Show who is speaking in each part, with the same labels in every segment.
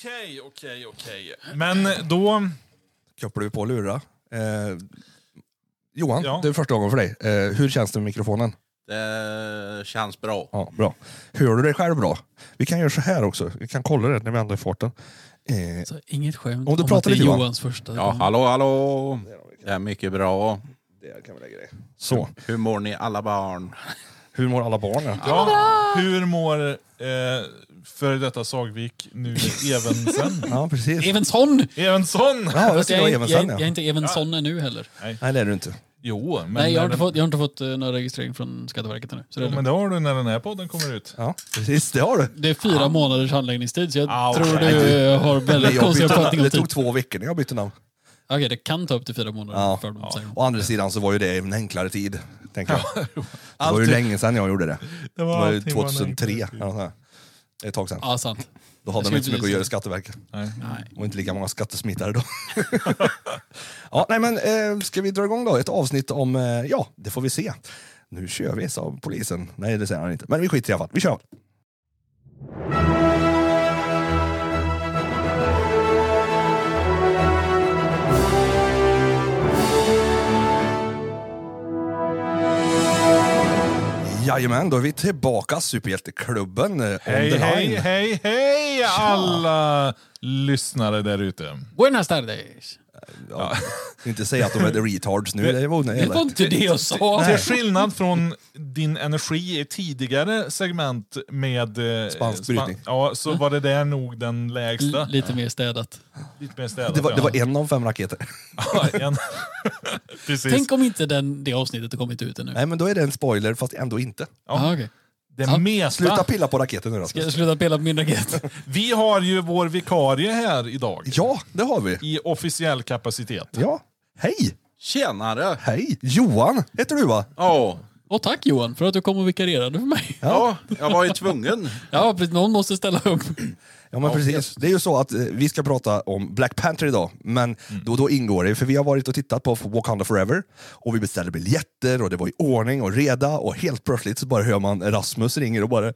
Speaker 1: Okej, okej, okej. Men då...
Speaker 2: Kopplar vi på lura. Eh, Johan,
Speaker 1: Ja.
Speaker 2: det är första gången för dig. Eh, hur känns det med mikrofonen?
Speaker 3: Det känns bra.
Speaker 2: Ja, bra. Hör du dig själv bra? Vi kan göra så här också. Vi kan kolla det när vi ändå är i farten. Eh,
Speaker 4: Så inget skämt
Speaker 2: Om du
Speaker 4: om
Speaker 2: pratar
Speaker 4: att det är
Speaker 2: lite, Johan.
Speaker 4: Johans första
Speaker 3: Ja, hallå, hallå. Det är mycket bra.
Speaker 2: där kan vi lägga det. Så,
Speaker 3: Hur mår ni alla barn?
Speaker 2: Hur mår alla barn? Ja.
Speaker 1: Ja, hur mår eh, före detta Sagvik nu Evensen?
Speaker 2: ja, precis.
Speaker 4: Evensson!
Speaker 1: Evensson!
Speaker 2: Ja, det
Speaker 4: Fast
Speaker 2: ska
Speaker 4: jag, jag,
Speaker 2: Evensson
Speaker 4: är- jag är
Speaker 2: ja.
Speaker 4: inte Evensson ännu heller.
Speaker 2: Nej, det är du inte.
Speaker 1: Jo, men,
Speaker 4: Nej, jag har, inte
Speaker 1: den,
Speaker 4: fått, jag har inte fått uh, någon registrering från Skatteverket ännu. Så det,
Speaker 1: jo, men det har du när den här podden kommer ut.
Speaker 2: Ja, precis. Det har du.
Speaker 4: det är fyra månaders handläggningstid, så jag
Speaker 1: Ah,
Speaker 4: tror du uh, har
Speaker 2: Nej,
Speaker 4: väldigt
Speaker 2: jag
Speaker 4: konstig uppfattning om
Speaker 2: det tog två veckor när jag bytte namn.
Speaker 4: Okej, det kan ta upp till fyra månader.
Speaker 2: Ja.
Speaker 4: För dem, de.
Speaker 2: Å andra sidan så var ju det en enklare tid. Tänker jag. Det var ju länge sedan jag gjorde det.
Speaker 1: Det
Speaker 2: Det var ju
Speaker 1: allting var en
Speaker 2: 2003.
Speaker 1: enklare tid.
Speaker 2: eller nåt sånt där. Det är ett tag sedan.
Speaker 4: Ja, sant.
Speaker 2: Då hade de inte så mycket att göra i Skatteverket.
Speaker 1: Nej.
Speaker 4: Nej.
Speaker 2: Och inte lika många skattesmitare då. ja, nej men eh, ska vi dra igång då? Ett avsnitt om, eh, ja, det får vi se. Nu kör vi, sa polisen. Nej, det säger han inte. Men vi skiter i alla fall. Vi kör. Jajamän, då är vi tillbaka. Superhjälteklubben. eh,
Speaker 1: Hej, hej, hej, hej alla lyssnare där ute.
Speaker 4: Buenas tardes.
Speaker 2: Ja, inte säga att de är the retards nu. Det var
Speaker 4: Det var inte det jag sa.
Speaker 1: Till skillnad från din energi i tidigare segment med... eh,
Speaker 2: Spansk brytning.
Speaker 1: ja, så var det där nog den lägsta.
Speaker 4: L- lite mer städat.
Speaker 1: Lite mer städat.
Speaker 2: Det var, det
Speaker 1: ja.
Speaker 2: var en av fem raketer.
Speaker 1: Ja, en. Precis.
Speaker 4: Tänk om inte den, det avsnittet har kommit ut ännu.
Speaker 2: Nej, men då är det en spoiler, fast ändå inte.
Speaker 4: Ja. okej.
Speaker 1: Det
Speaker 4: Ja.
Speaker 1: mesta.
Speaker 2: Sluta pilla på raketen nu
Speaker 4: Ska jag
Speaker 2: Rasmus.
Speaker 4: sluta spela på min raket?
Speaker 1: Vi har ju vår vikarie här idag.
Speaker 2: Ja, det har vi.
Speaker 1: I officiell kapacitet.
Speaker 2: Ja. Hej!
Speaker 3: Tjenare!
Speaker 2: Hej! Johan heter du va?
Speaker 3: Ja,
Speaker 4: Och tack Johan för att du kom och vikarierade för mig.
Speaker 3: ja, jag var ju tvungen.
Speaker 4: Ja, precis. Någon måste ställa upp.
Speaker 2: Ja men precis. Det är ju så att eh, vi ska prata om Black Panther idag, men då, då ingår det, för vi har varit och tittat på Wakanda Forever, och vi beställde biljetter och det var i ordning och reda, och helt plötsligt så bara hör man Rasmus ringer och bara Jag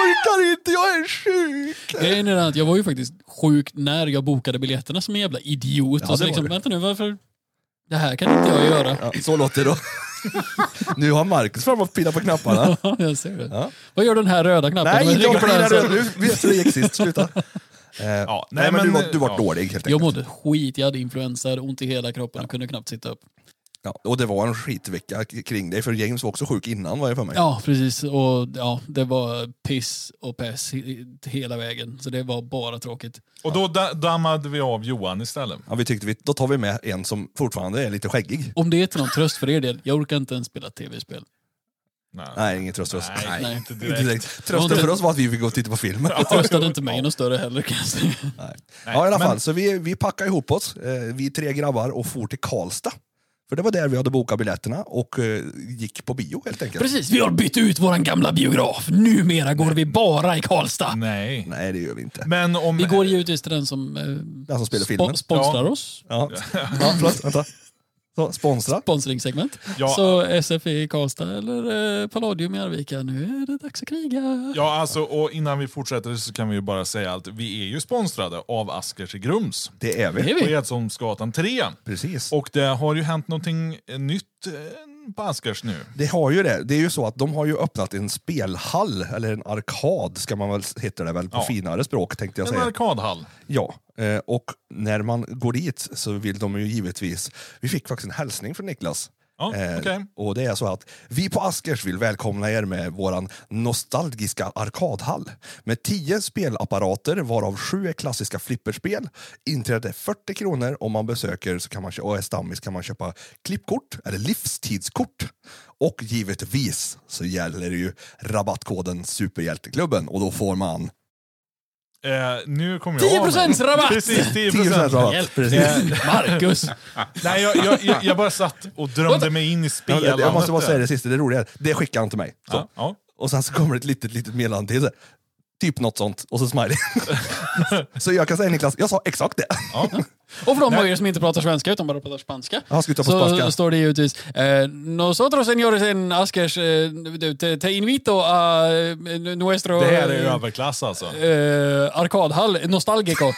Speaker 2: orkar inte, jag är sjuk!
Speaker 4: Grejen är den att jag var ju faktiskt sjuk när jag bokade biljetterna som en jävla idiot.
Speaker 2: Ja,
Speaker 4: och så
Speaker 2: det
Speaker 4: liksom,
Speaker 2: du.
Speaker 4: vänta nu, varför? Det här kan inte jag göra.
Speaker 2: Ja, så låter det då. nu har Marcus fram och pillar på knapparna.
Speaker 4: Ja, jag ser det.
Speaker 2: Ja.
Speaker 4: Vad gör den här röda knappen?
Speaker 2: Nej,
Speaker 4: jag
Speaker 2: inte
Speaker 4: på den så-
Speaker 2: nu! Vet hur det gick sist, sluta. Eh,
Speaker 1: Ja,
Speaker 2: nej, men, du var, du var
Speaker 1: ja.
Speaker 2: dålig helt
Speaker 4: Jag
Speaker 2: enkelt.
Speaker 4: mådde skit, jag hade influensa, hade ont i hela kroppen och kunde knappt sitta upp.
Speaker 2: Ja, och det var en skitvecka kring dig, för James var också sjuk innan var jag för mig.
Speaker 4: Ja, precis. Och ja, det var piss och pess he- hela vägen. Så det var bara tråkigt.
Speaker 1: Och då da- dammade vi av Johan istället.
Speaker 2: Ja, vi tyckte vi, då tar vi med en som fortfarande är lite skäggig.
Speaker 4: Om det är till någon tröst för er del, jag orkar inte ens spela tv-spel.
Speaker 1: Nej,
Speaker 2: Nej, ingen tröst för oss.
Speaker 1: Nej,
Speaker 4: Nej.
Speaker 1: inte
Speaker 2: Inte
Speaker 1: direkt.
Speaker 2: direkt. Trösten för oss var att vi fick gå och titta på film.
Speaker 4: Det tröstade inte mig något större heller kan jag säga.
Speaker 2: Nej. Ja, i alla
Speaker 1: men-
Speaker 2: fall. Så vi, vi packade ihop oss, eh, vi tre grabbar, och for till Karlstad. För det var där vi hade bokat biljetterna och eh, gick på bio helt enkelt.
Speaker 4: Precis, vi har bytt ut våran gamla biograf. Numera går vi bara i Karlstad.
Speaker 1: Nej.
Speaker 2: Nej, det gör vi inte.
Speaker 1: Men om...
Speaker 4: Vi går givetvis till den som, eh,
Speaker 2: Den som spelar filmen.
Speaker 4: sponsrar
Speaker 1: Ja.
Speaker 4: oss.
Speaker 2: Ja, ja förlåt, vänta. Så, sponsra.
Speaker 4: Sponsringssegment.
Speaker 1: Ja.
Speaker 4: Så SF i Karlstad eller eh, Palladium i Arvika. Nu är det dags att kriga.
Speaker 1: Ja, alltså, och innan vi fortsätter så kan vi ju bara säga att vi är ju sponsrade av Askers i Grums.
Speaker 2: Det är vi.
Speaker 4: Det är
Speaker 1: På. Edsholmsgatan 3.
Speaker 2: Precis.
Speaker 1: Och det har ju hänt någonting nytt eh, Askers nu.
Speaker 2: Det har ju det. Det är ju så att de har ju öppnat en spelhall, eller en arkad ska man väl, heter det väl på
Speaker 1: Ja.
Speaker 2: finare språk tänkte jag
Speaker 1: En
Speaker 2: säga.
Speaker 1: arkadhall.
Speaker 2: Ja, eh, och när man går dit så vill de ju givetvis... Vi fick faktiskt en hälsning från Niklas.
Speaker 1: Ja,
Speaker 2: Eh,
Speaker 1: okej.
Speaker 2: Och det är så att vi på Askers vill välkomna er med våran nostalgiska arkadhall. Med 10 spelapparater varav sju är klassiska flipperspel. Inträdet är 40 kronor om man besöker så kan man, och är stammis kan man köpa klippkort eller livstidskort. Och givetvis så gäller ju rabattkoden Superhjälteklubben och då får man
Speaker 1: Eh, nu kommer jag
Speaker 4: 10%
Speaker 1: av-
Speaker 4: rabatt!
Speaker 1: Precis, 10
Speaker 2: 10% rabatt.
Speaker 4: Hjälp.
Speaker 2: Precis.
Speaker 4: Marcus!
Speaker 1: Nej, jag, jag, jag, jag bara satt och drömde mig in i
Speaker 2: Ja,
Speaker 1: spelandet.
Speaker 2: jag måste bara säga det sista, det roliga är, det skickar han till mig. Så.
Speaker 1: Ja, ja.
Speaker 2: Och sen så kommer det ett litet, litet meddelande till. Typ något sånt. Och så smiley. så jag kan säga Niklas, jag sa exakt det.
Speaker 1: Ja.
Speaker 4: Och för de av er som inte pratar svenska utan bara pratar spanska.
Speaker 2: Ja, ska på
Speaker 4: så
Speaker 2: spanska?
Speaker 4: står det givetvis eh, Nosotros señores en Askers eh, te, te invito a eh, nuestro
Speaker 1: Det här är
Speaker 4: eh,
Speaker 1: överklass alltså.
Speaker 4: eh, arkadhall, nostalgico.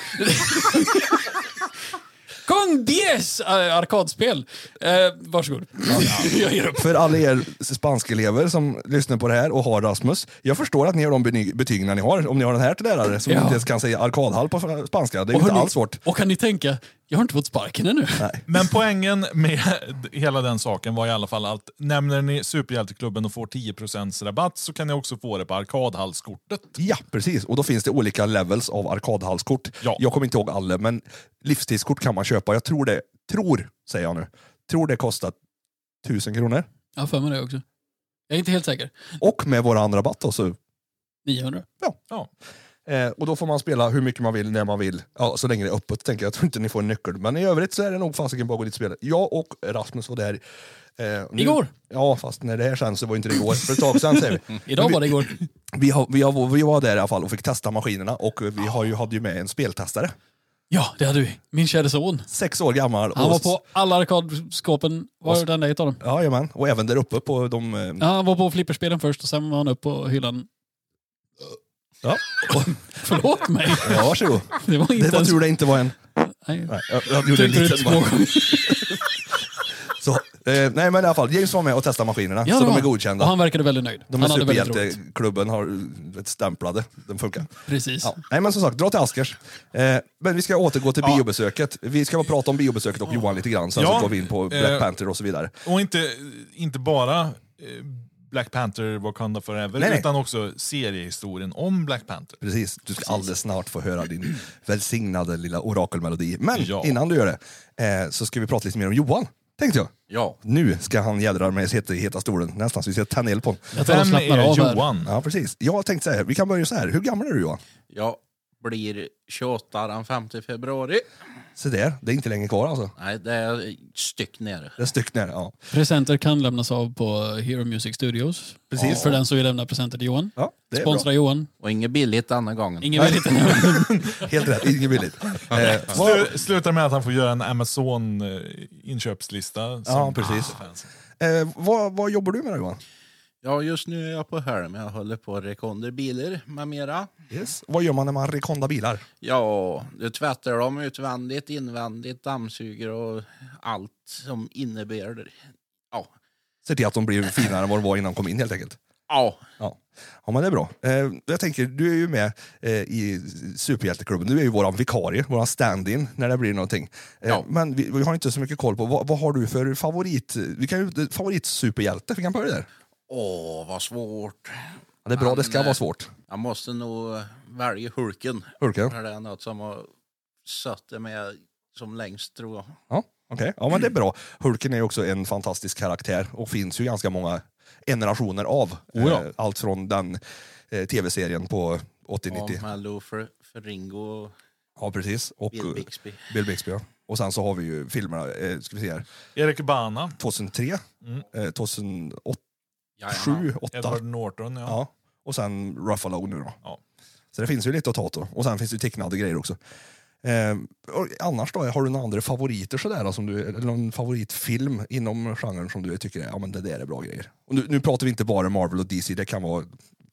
Speaker 4: Con 10 eh, arkadspel. Eh, varsågod. jag ger upp.
Speaker 2: För alla er spanskelever som lyssnar på det här och har Rasmus, jag förstår att ni har de beny- betygen ni har. Om ni har den här till lärare som
Speaker 4: Ja.
Speaker 2: inte ens kan säga arkadhall på spanska. Det är
Speaker 4: Och
Speaker 2: inte
Speaker 4: hörni,
Speaker 2: alls svårt.
Speaker 4: Och kan ni tänka, jag har inte fått sparken ännu.
Speaker 1: Men poängen med hela den saken var i alla fall att nämner ni Superhjälteklubben och får 10% rabatt så kan ni också få det på arkadhallskortet.
Speaker 2: Ja, precis. Och då finns det olika levels av arkadhallskort.
Speaker 1: Ja.
Speaker 2: Jag kommer inte ihåg alla, men livstidskort kan man köpa. Jag tror det, tror, säger jag nu, tror det kostar tusen kronor.
Speaker 4: Jag har för mig det också. Jag är inte helt säker.
Speaker 2: Och med våran rabatt då, så
Speaker 4: 900.
Speaker 1: Ja.
Speaker 2: Eh, och då får man spela hur mycket man vill, när man vill. Ja, så länge det är öppet, tänker jag. Jag tror inte ni får en nyckel. Men i övrigt så är det nog fasiken bara att gå dit och spela. Jag och Rasmus var där. Eh, nu-
Speaker 4: Igår?
Speaker 2: Ja, fast när det här sen så var inte det igår. För ett tag sedan säger vi.
Speaker 4: Idag
Speaker 2: vi-
Speaker 4: var det igår.
Speaker 2: Vi, har, vi, har, vi var där i alla fall och fick testa maskinerna och vi har ju, hade ju med en speltestare.
Speaker 4: Ja, det hade vi. Min kära son.
Speaker 2: Sex år gammal.
Speaker 4: Han var på alla arkadskåpen, var det enda ett av dem.
Speaker 2: Jajamän, och även där uppe på de... eh,
Speaker 4: Ja, han var på flipperspelen först och sen var han upp på hyllan.
Speaker 2: Ja,
Speaker 4: Förlåt mig.
Speaker 2: ja varsågod.
Speaker 4: Det var inte
Speaker 2: Det var
Speaker 4: ens...
Speaker 2: tur det inte var en...
Speaker 4: Nej.
Speaker 2: Nej, jag, jag gjorde en
Speaker 4: Tryckte ut
Speaker 2: liten
Speaker 4: två
Speaker 2: bara.
Speaker 4: gånger.
Speaker 2: Så, eh, nej men i alla fall, James var med och testade maskinerna.
Speaker 4: Ja,
Speaker 2: så
Speaker 4: det
Speaker 2: de
Speaker 4: var
Speaker 2: är
Speaker 4: han.
Speaker 2: godkända.
Speaker 4: Och han verkade väldigt nöjd.
Speaker 2: De
Speaker 4: han
Speaker 2: är
Speaker 4: hade väldigt roligt.
Speaker 2: superhjälteklubben har vet, stämplade. Den funkar.
Speaker 4: Precis.
Speaker 2: Ja. Nej men som sagt, dra till Askers. Eh, men vi ska återgå till
Speaker 1: Ja.
Speaker 2: biobesöket. Vi ska bara prata om biobesöket och Johan lite grann, sen
Speaker 1: Ja.
Speaker 2: så går vi in på Black
Speaker 1: Eh.
Speaker 2: Panther och så vidare.
Speaker 1: Och inte, inte bara eh, Black Panther Wakanda Forever,
Speaker 2: Nej, nej.
Speaker 1: utan också seriehistorien om Black Panther.
Speaker 2: Precis, du ska alldeles snart få höra din välsignade lilla orakelmelodi. Men
Speaker 1: Ja.
Speaker 2: innan du gör det, eh, så ska vi prata lite mer om Johan, tänkte jag.
Speaker 3: Ja,
Speaker 2: Nu ska han jädra med sig i heta stolen, nästan så vi ska tända eld på honom.
Speaker 4: Jag tar och
Speaker 1: Vem är
Speaker 4: här.
Speaker 1: Johan?
Speaker 2: Ja, precis. Jag tänkte så här, vi kan börja så här. Hur gammal är du Johan?
Speaker 3: jag blir 28 den 5 februari.
Speaker 2: Så där, det är inte länge kvar alltså.
Speaker 3: Nej, det är styck nere.
Speaker 2: Det är styck ner, ja.
Speaker 4: Presenter kan lämnas av på Hero Music Studios.
Speaker 2: Precis.
Speaker 4: För den som vill lämna presenter till Johan.
Speaker 2: ja det är
Speaker 4: Sponsra Johan.
Speaker 3: Och inget billigt denna gången.
Speaker 4: Ingen vill inte
Speaker 2: bra. Helt rätt, inget billigt. Eh,
Speaker 1: Slu, slutar med att han får göra en Amazon-inköpslista.
Speaker 2: Ja, precis. eh, vad, vad jobbar du med då Johan?
Speaker 3: Ja, just nu är jag på Helm. Jag håller på att rekonder bilar med mera.
Speaker 2: Yes. Vad gör man när man rekondar bilar?
Speaker 3: Ja, du tvättar dem utvändigt, invändigt, dammsuger och allt som innebär det. Ja.
Speaker 2: Se till att de blir finare än vad de var innan de kom in helt enkelt.
Speaker 3: Ja.
Speaker 2: Ja, ja men det är bra. Eh, jag tänker, du är ju med eh, i Superhjälteklubben. Du är ju våran vikarie, våran stand-in när det blir någonting. Eh,
Speaker 3: Ja.
Speaker 2: Men vi, vi har inte så mycket koll på, vad, vad har du för favorit, vi kan ju, favoritsuperhjälte? Vi kan börja där.
Speaker 3: Åh, vad svårt.
Speaker 2: Ja, det är bra, det
Speaker 3: Men,
Speaker 2: ska
Speaker 3: eh,
Speaker 2: vara svårt.
Speaker 3: Jag måste nog välja Hulken.
Speaker 2: Hulken?
Speaker 3: För det är något som har suttit med som längst tror jag.
Speaker 2: Ja, okej. Ja, men det är bra. Hulken är också en fantastisk karaktär och finns ju ganska många generationer av.
Speaker 1: Oh ja.
Speaker 2: Eh, Allt från den eh, tv-serien på 80-90.
Speaker 3: Ja, med Lou för, för Ringo
Speaker 2: Ja, precis. Och
Speaker 3: Bill
Speaker 2: eh,
Speaker 3: Bixby.
Speaker 2: Bill Bixby. Ja. Och sen så har vi ju filmerna, eh, ska vi se här,
Speaker 1: Erik Bana,
Speaker 2: 2003,
Speaker 1: Mm.
Speaker 2: eh, 2007,
Speaker 3: Jajamän.
Speaker 2: 2008.
Speaker 1: Edward Norton. Ja.
Speaker 2: Ja. Och sen Ruffalo nu då.
Speaker 1: Ja.
Speaker 2: Så det finns ju lite att ta då. Och sen finns det ju tecknade grejer också. Eh, och annars då, har du några andra favoriter sådär, som du, eller någon favoritfilm inom genren som du tycker är, ja men det där är bra grejer? Och nu, nu pratar vi inte bara Marvel och DC, det kan vara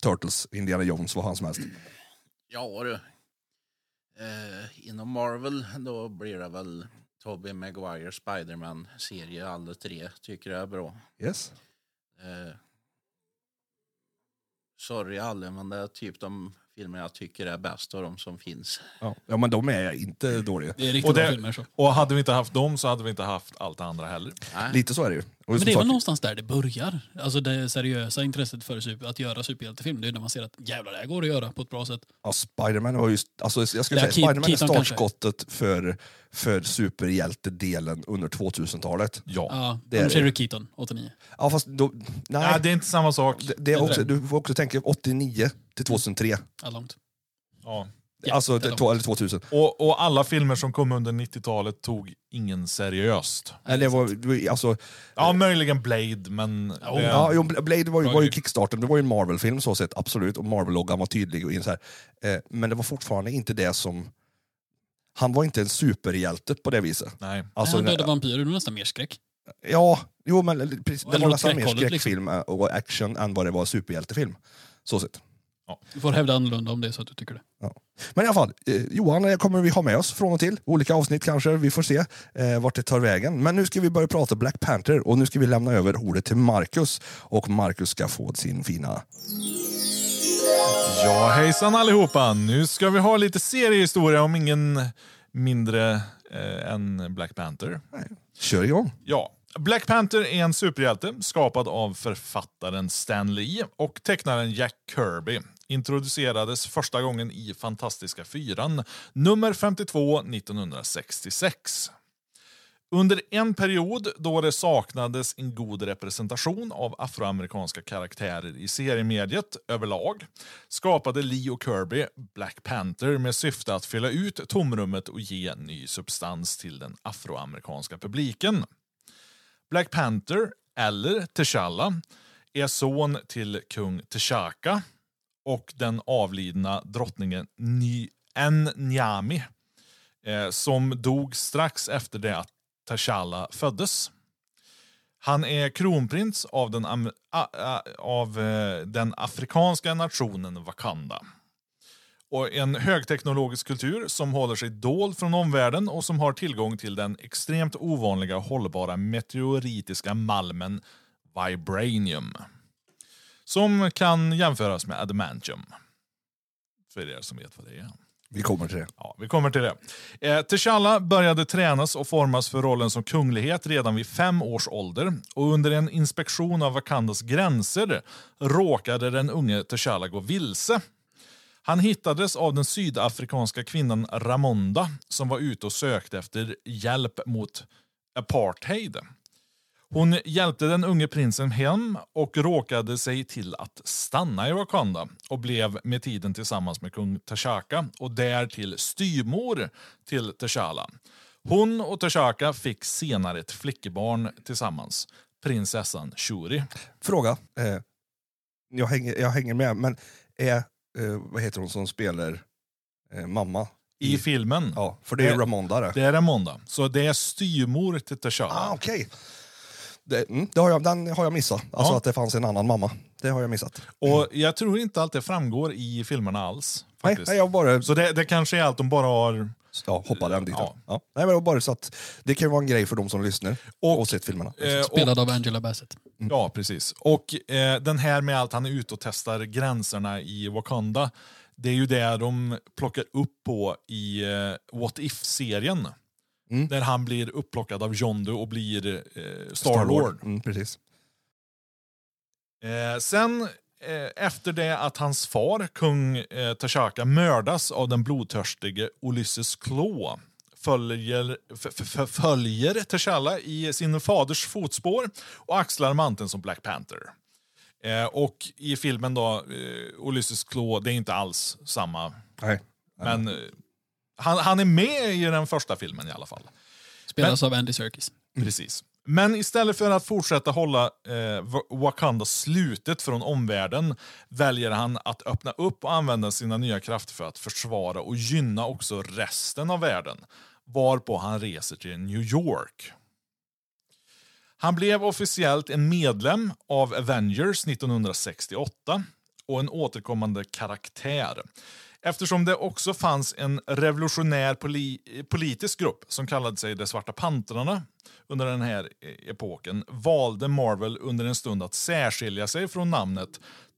Speaker 2: Turtles, Indiana Jones, vad fan som helst.
Speaker 3: Ja du. Eh, inom Marvel då blir det väl Tobey Maguire Spiderman-serie, alla tre tycker jag är bra.
Speaker 2: Yes.
Speaker 3: Eh, sorry alla, men det är typ de filmer jag tycker är bäst av de som finns.
Speaker 2: Ja. ja men de är inte dåliga.
Speaker 4: Det är riktigt
Speaker 1: Och,
Speaker 4: bra
Speaker 1: det,
Speaker 4: filmer. Så.
Speaker 1: och hade vi inte haft dem så hade vi inte haft allt det andra heller.
Speaker 3: Nej.
Speaker 2: Lite så är det ju. Och
Speaker 4: Men det är väl någonstans där det börjar. Alltså det seriösa intresset för super, att göra superhjältefilm. Det är när man ser att jävlar, det här går att göra på ett bra sätt.
Speaker 2: Ja, Spiderman var just, alltså, jag skulle säga,
Speaker 4: Keat-
Speaker 2: Spiderman är
Speaker 4: kanske.
Speaker 2: startskottet för, för superhjältedelen under 2000-talet.
Speaker 1: Ja.
Speaker 4: Ja,
Speaker 2: det är det.
Speaker 4: det Keaton, 89.
Speaker 2: Ja, fast då, nej,
Speaker 1: Nej, det är inte samma sak.
Speaker 2: det, det är också, du får också tänka 89 till 2003.
Speaker 4: Ja, långt.
Speaker 1: Ja.
Speaker 2: Alltså, det- to- eller 2000.
Speaker 1: Och, och alla filmer som kom under 90-talet tog ingen seriöst.
Speaker 2: Det var, alltså,
Speaker 1: Ja, möjligen Blade, men...
Speaker 4: Ja,
Speaker 1: det-
Speaker 2: Ja, jo, Blade var ju, var ju kickstarten, det var ju en Marvel-film så sett, absolut, och Marvel-loggan var tydlig. Och in så här. Eh, men det var fortfarande inte det som... Han var inte en superhjälte på det viset.
Speaker 1: Nej.
Speaker 2: Alltså,
Speaker 4: han dödade vampyrer, det var nästan mer skräck.
Speaker 2: ja, jo men precis, det
Speaker 4: Eller
Speaker 2: var nästan mer
Speaker 4: liksom.
Speaker 2: skräckfilm eh, och action än vad det var superhjältefilm. Så sett.
Speaker 4: Du får hävda annorlunda om det är så att du tycker det.
Speaker 2: Men i alla fall, eh, Johan eh, kommer vi ha med oss från och till. Olika avsnitt kanske, vi får se eh, vart det tar vägen. Men nu ska vi börja prata Black Panther och nu ska vi lämna över ordet till Marcus. Och Marcus ska få sin fina...
Speaker 1: Ja, hejsan allihopa! Nu ska vi ha lite seriehistoria om ingen mindre eh, än Black Panther.
Speaker 2: Kör igång!
Speaker 1: Ja, Black Panther är en superhjälte skapad av författaren Stan Lee och tecknaren Jack Kirby. Introducerades första gången i Fantastiska fyran, nummer 52 1966. Under en period då det saknades en god representation av afroamerikanska karaktärer i seriemediet överlag skapade Lee och Kirby Black Panther med syfte att fylla ut tomrummet och ge ny substans till den afroamerikanska publiken. Black Panther, eller T'Challa, är son till kung T'Chaka och den avlidna drottningen Ny Nyami eh, som dog strax efter det att T'Challa föddes. Han är kronprins av den, am- a- a- av, eh, den afrikanska nationen Wakanda. Och en högteknologisk kultur som håller sig dold från omvärlden och som har tillgång till den extremt ovanliga hållbara meteoritiska malmen Vibranium. Som kan jämföras med adamantium. För er som vet vad det är.
Speaker 2: Vi kommer till det.
Speaker 1: Ja, vi kommer till det. Eh, T'Challa började tränas och formas för rollen som kunglighet redan vid fem års ålder och under en inspektion av Wakandas gränser råkade den unge T'Challa gå vilse. Han hittades av den sydafrikanska kvinnan Ramonda som var ute och sökte efter hjälp mot apartheid. Hon hjälpte den unge prinsen hem och råkade sig till att stanna i Wakanda och blev med tiden tillsammans med kung T'Chaka och därtill styrmor till T'Challa. Hon och T'Chaka fick senare ett flickebarn tillsammans, prinsessan Shuri.
Speaker 2: Fråga. Eh, jag, hänger, jag hänger med, men är, eh, vad heter hon som spelar eh, mamma?
Speaker 1: I filmen,
Speaker 2: Ja, för det är
Speaker 1: Det-
Speaker 2: Ramonda det.
Speaker 1: det är Ramonda. Så det är styrmor till T'Challa.
Speaker 2: Ah, okej. Det, mm, det har jag, den har jag missat. Alltså
Speaker 1: Ja.
Speaker 2: att det fanns en annan mamma. Det har jag missat.
Speaker 1: Och jag tror inte att det framgår i filmerna alls.
Speaker 2: Nej,
Speaker 1: Faktiskt.
Speaker 2: nej, jag bara
Speaker 1: Så det, det kanske är allt de bara har...
Speaker 2: ja, hoppade den dit.
Speaker 1: Ja.
Speaker 2: Ja. Nej, men det, var bara så att det kan ju vara en grej för de som lyssnar och,
Speaker 1: Och-
Speaker 2: sett filmerna.
Speaker 1: eh,
Speaker 4: Spelad av Angela Bassett.
Speaker 1: Ja, precis. Och eh, den här med allt han är ute och testar gränserna i Wakanda, det är ju det de plockar upp på i eh, What If-serien.
Speaker 2: Mm.
Speaker 1: Där han blir upplockad av Yondu och blir eh, Star-Lord.
Speaker 2: Mm, precis.
Speaker 1: Eh, sen, eh, efter det att hans far, kung eh, T'Chaka, mördas av den blodtörstige Ulysses Claw följer, följer T'Challa i sin faders fotspår och axlar manteln som Black Panther. Eh, och i filmen då, eh, Ulysses Claw, det är inte alls samma.
Speaker 2: Nej.
Speaker 1: Men eh, han, han är med i den första filmen i alla fall.
Speaker 4: Spelas av Andy Serkis.
Speaker 1: Precis. Men istället för att fortsätta hålla eh, Wa- Wakanda slutet från omvärlden väljer han att öppna upp och använda sina nya krafter för att försvara och gynna också resten av världen. Varpå han reser till New York. Han blev officiellt en medlem av Avengers 1968 och en återkommande karaktär. Eftersom det också fanns en revolutionär poli- politisk grupp som kallade sig de Svarta Pantrarna under den här eh, epoken valde Marvel under en stund att särskilja sig från namnet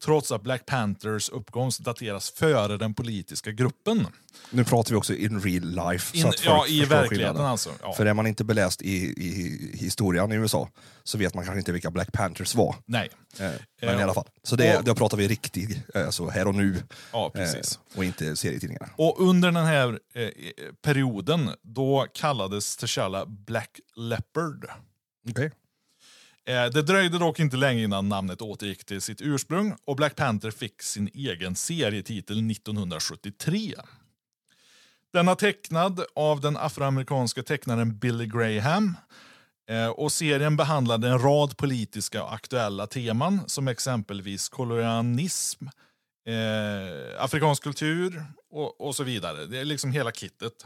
Speaker 1: trots att Black Panthers uppkomst dateras före den politiska gruppen.
Speaker 2: Nu pratar vi också in real life.
Speaker 1: In, ja, i verkligheten alltså. Ja.
Speaker 2: För är man inte beläst i, i historien i USA så vet man kanske inte vilka Black Panthers var.
Speaker 1: Nej.
Speaker 2: Eh, men
Speaker 1: Eh,
Speaker 2: i alla fall. Så det,
Speaker 1: och-
Speaker 2: då pratar vi riktig, eh, alltså här och nu.
Speaker 1: Ja, precis.
Speaker 2: Eh, och inte serietidningarna.
Speaker 1: Och under den här eh, perioden, då kallades T'Challa Black Leopard.
Speaker 2: Okej.
Speaker 1: Eh, det dröjde dock inte länge innan namnet återgick till sitt ursprung och Black Panther fick sin egen serietitel 1973. Den är tecknad av den afroamerikanska tecknaren Billy Graham. Eh, och serien behandlade en rad politiska och aktuella teman som exempelvis kolonialism, eh, afrikansk kultur och, och så vidare. Det är liksom hela kittet.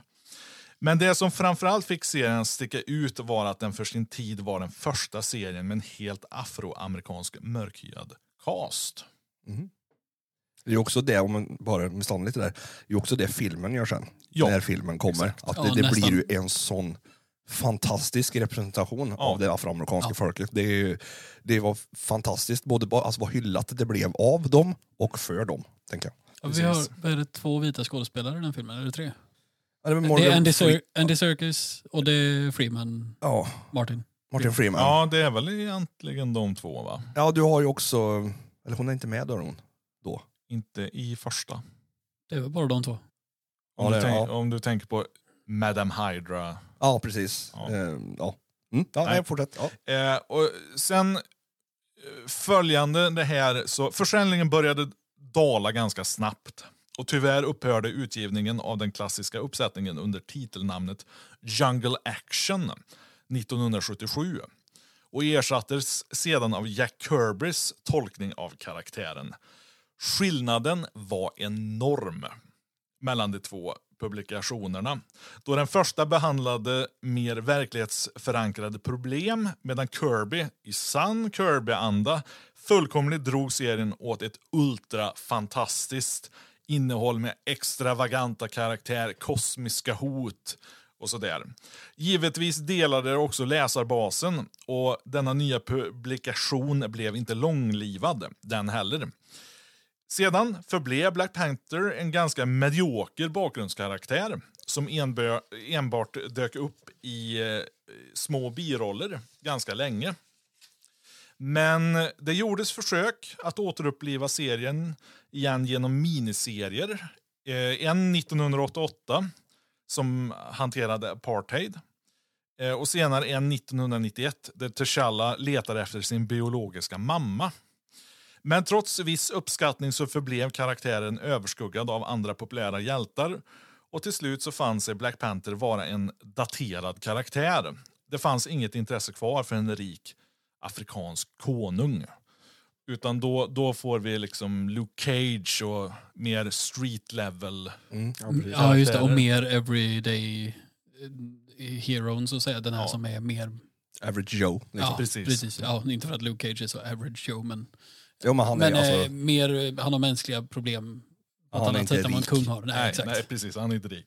Speaker 1: Men det som framförallt fick serien att sticka ut var att den för sin tid var den första serien med en helt afroamerikansk mörkhyad cast.
Speaker 2: Det är också det, om man bara stannar lite där, det är också det filmen gör sen.
Speaker 1: Ja,
Speaker 2: när filmen kommer.
Speaker 1: exakt.
Speaker 2: Att
Speaker 4: Ja,
Speaker 2: det, det
Speaker 4: nästan.
Speaker 2: blir ju en sån fantastisk representation
Speaker 1: Ja.
Speaker 2: av det afroamerikanska
Speaker 4: Ja.
Speaker 2: folket. Det, är, ju- det var fantastiskt, både alltså vad hyllat det blev av dem och för dem. Tänker jag.
Speaker 4: Ja, vi har är det, två vita skådespelare i den filmen, eller tre?
Speaker 2: Ja, det, var
Speaker 4: Det är Andy,
Speaker 2: Fre-
Speaker 4: Andy Serkis och det är Freeman
Speaker 2: ja,
Speaker 4: Martin.
Speaker 2: Martin Freeman. Ja.
Speaker 1: Ja, det är väl egentligen de två va?
Speaker 2: du har ju också, eller hon är inte med då hon. Då.
Speaker 1: Inte i första.
Speaker 4: Det är väl bara de två.
Speaker 1: Om,
Speaker 2: Ja,
Speaker 1: du,
Speaker 2: det-
Speaker 1: tänk,
Speaker 2: ja.
Speaker 1: om du tänker på Madame Hydra.
Speaker 2: Ja, precis.
Speaker 1: Ja.
Speaker 2: Ja. Eh, ja. Mm, ja,
Speaker 1: Nej.
Speaker 2: nej, fortsätt. Ja.
Speaker 1: Eh, och sen eh, följande det här, så försäljningen började dala ganska snabbt. Och tyvärr upphörde utgivningen av den klassiska uppsättningen under titelnamnet Jungle Action 1977 och ersattes sedan av Jack Kirbys tolkning av karaktären. Skillnaden var enorm mellan de två publikationerna. Då den första behandlade mer verklighetsförankrade problem medan Kirby i sann Kirby-anda fullkomligt drog serien åt ett ultrafantastiskt innehåll med extravaganta karaktär, kosmiska hot och sådär. Givetvis delade det också läsarbasen och denna nya publikation blev inte långlivad den heller. Sedan förblev Black Panther en ganska medioker bakgrundskaraktär som enbart dök upp i eh, små biroller ganska länge. Men det gjordes försök att återuppliva serien igen genom miniserier. Eh, en 1988 som hanterade apartheid. Eh, och senare en 1991 där T'Challa letar efter sin biologiska mamma. Men trots viss uppskattning så förblev karaktären överskuggad av andra populära hjältar och till slut så fann sig Black Panther vara en daterad karaktär. Det fanns inget intresse kvar för en rik afrikansk konung. Utan då, då får vi liksom Luke Cage och mer street level.
Speaker 2: Mm, ja.
Speaker 4: Ja, just det. Och mer everyday eh, heroen så att säga. Den här
Speaker 1: Ja.
Speaker 4: som är mer...
Speaker 2: Average Joe. Liksom.
Speaker 4: Ja,
Speaker 1: precis.
Speaker 4: precis. Ja, inte för att Luke Cage är så average Joe, men,
Speaker 2: Jo, men han,
Speaker 4: men
Speaker 2: är, alltså,
Speaker 4: eh, mer, eh, han har mänskliga problem på
Speaker 2: Han
Speaker 4: ett annat
Speaker 2: inte
Speaker 4: sätt än vad en kung har. Nej,
Speaker 1: Nej,
Speaker 4: exakt.
Speaker 1: nej, precis. Han är inte rik.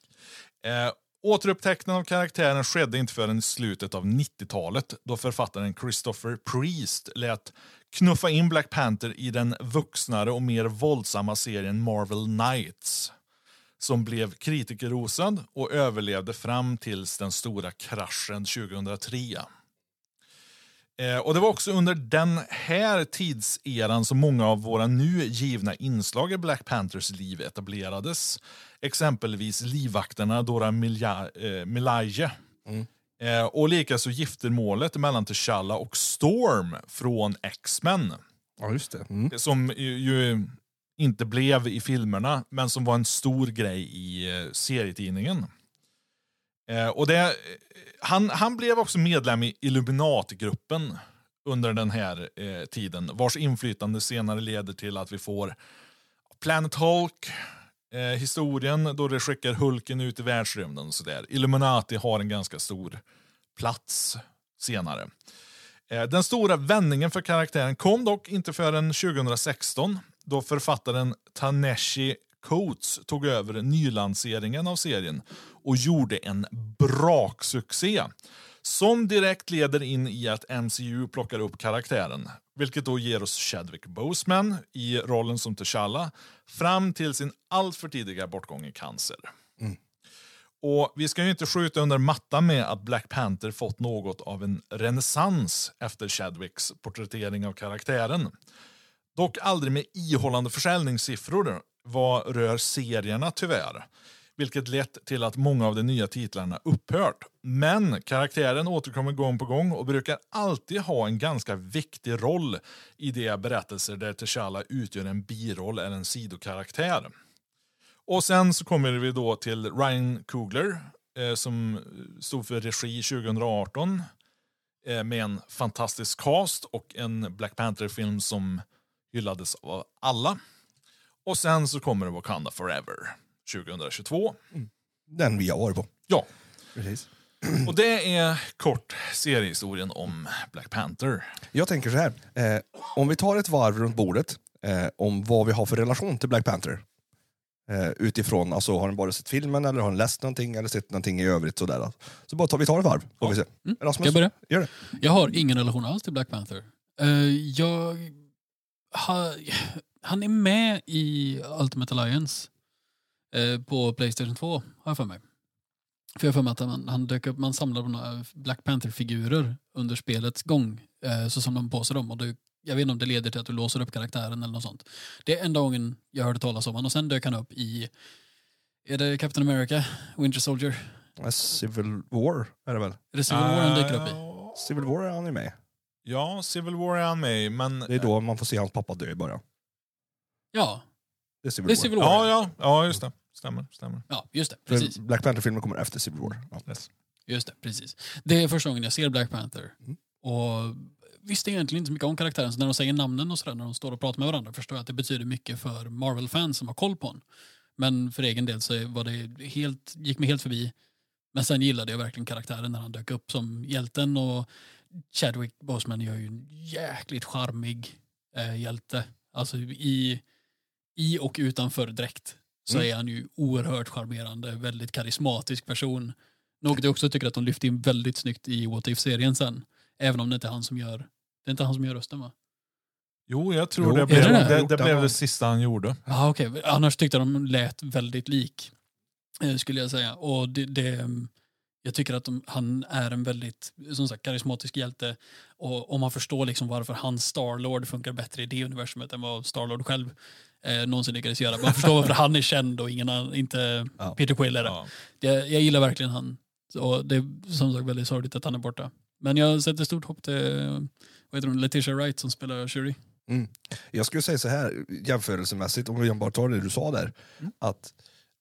Speaker 1: Eh, återupptäckningen av karaktären skedde inte förrän i slutet av 90-talet då författaren Christopher Priest lät knuffa in Black Panther i den vuxnare och mer våldsamma serien Marvel Knights som blev kritikerrosad och överlevde fram tills den stora kraschen 2003. Eh, och Det var också under den här tidseran som många av våra nu givna inslag i Black Panthers liv etablerades. Exempelvis livvakterna Dora Milja, eh, Milaje. Mm. Eh, och likaså giftermålet mellan T'Challa och Storm från X-Men.
Speaker 2: ja, just det. Mm.
Speaker 1: Som ju, ju inte blev i filmerna, men som var en stor grej i eh, serietidningen. Eh, och det, eh, han, han blev också medlem i Illuminati-gruppen under den här eh, tiden, vars inflytande senare leder till att vi får Planet Hulk, eh, historien då det skickar Hulken ut i världsrymden och sådär. Illuminati har en ganska stor plats senare. Eh, Den stora vändningen för karaktären kom dock inte förrän 2016 då författaren Taneshi Coates tog över nylanseringen av serien och gjorde en braksuccé som direkt leder in i att MCU plockar upp karaktären vilket då ger oss Chadwick Boseman i rollen som T'Challa fram till sin alltför tidiga bortgång i cancer. Och Vi ska ju inte skjuta under mattan med att Black Panther fått något av en renässans efter Chadwicks porträttering av karaktären. Dock aldrig med ihållande försäljningssiffror vad rör serierna tyvärr. Vilket lett till att många av de nya titlarna upphört. Men karaktären återkommer gång på gång och brukar alltid ha en ganska viktig roll i de berättelser där T'Challa utgör en biroll eller en sidokaraktär. Och sen så kommer vi då till Ryan Coogler eh, som stod för regi 2018 eh, med en fantastisk cast och en Black Panther-film som hyllades av alla. Och sen så kommer Wakanda Forever 2022.
Speaker 2: Den vi har varit på.
Speaker 1: Ja,
Speaker 2: Precis.
Speaker 1: och det är kort seriehistorien om Black Panther.
Speaker 2: Jag tänker så här. Eh, om vi tar ett varv runt bordet eh, om vad vi har för relation till Black Panther. Eh, utifrån, alltså har ni bara sett filmen eller har ni läst någonting eller sett någonting i övrigt sådär. Så bara tar, vi tar ett varv, får vi se.
Speaker 4: Mm.
Speaker 2: Rasmus,
Speaker 4: jag börja?
Speaker 2: gör det.
Speaker 4: Jag har ingen relation alls till Black Panther. Eh, jag ha, han är med i Ultimate Alliance eh, på Playstation 2, har jag för mig. För jag har för mig att man, han dök upp, man samlade på några Black Panther-figurer under spelets gång. Eh, så samlade man på sig dem. Och det, jag vet inte om det leder till att du låser upp karaktären eller något sånt. Det är enda gången jag hörde talas om honom. Och sen dök han upp i, är det Captain America? Winter Soldier?
Speaker 2: Eh, Civil War är det väl?
Speaker 4: Är det Civil War han dyker upp i?
Speaker 1: Eh,
Speaker 2: Civil War är han ju med
Speaker 1: Ja, Civil War är han med i, men...
Speaker 2: Det är då man får se hans pappa dö i början.
Speaker 4: Ja,
Speaker 2: Det är Civil
Speaker 4: det är
Speaker 2: War.
Speaker 4: Civil War.
Speaker 1: Ja, ja, ja, just det. Stämmer, stämmer.
Speaker 4: Ja, just det.
Speaker 2: För
Speaker 4: Precis.
Speaker 2: Black Panther-filmen kommer efter Civil War. Ja.
Speaker 1: Yes.
Speaker 4: Just det, precis. Det är första gången jag ser Black Panther.
Speaker 2: Mm.
Speaker 4: Och visste egentligen inte så mycket om karaktären, så när de säger namnen och sådär, när de står och pratar med varandra, förstår jag att det betyder mycket för Marvel-fans som har koll på honom. Men för egen del så var det helt, gick mig helt förbi. Men sen gillade jag verkligen karaktären när han dök upp som hjälten och Chadwick Boseman gör ju en jäkligt charmig eh, hjälte. Alltså i, i och utanför dräkt så
Speaker 2: Mm.
Speaker 4: är han ju oerhört charmerande, väldigt karismatisk person. Något jag också tycker att de lyfte in väldigt snyggt i What If-serien sen. Även om det inte är han som gör, det är inte han som gör rösten va?
Speaker 1: Jo, jag tror
Speaker 2: Jo,
Speaker 1: det blev
Speaker 4: det
Speaker 1: det,
Speaker 4: det?
Speaker 1: det, blev det sista han gjorde.
Speaker 4: Ja, okej. Annars tyckte jag de lät väldigt lik, eh, skulle jag säga. Och det, det, jag tycker att de, han är en väldigt som sagt, karismatisk hjälte. Och om man förstår liksom varför hans Starlord funkar bättre i det universumet än vad Starlord själv eh, någonsin lyckades göra. Man förstår varför han är känd och ingen annan, inte
Speaker 2: Ja.
Speaker 4: Peter Quill är det.
Speaker 1: Ja.
Speaker 4: Jag, jag gillar verkligen han. Och det är som sagt väldigt sorgligt att han är borta. Men jag sätter stort hopp till vad heter hon, Letitia Wright som spelar Shuri.
Speaker 2: Jag skulle säga så här jämförelsemässigt, om vi bara tar det du sa där,
Speaker 4: Mm.
Speaker 2: att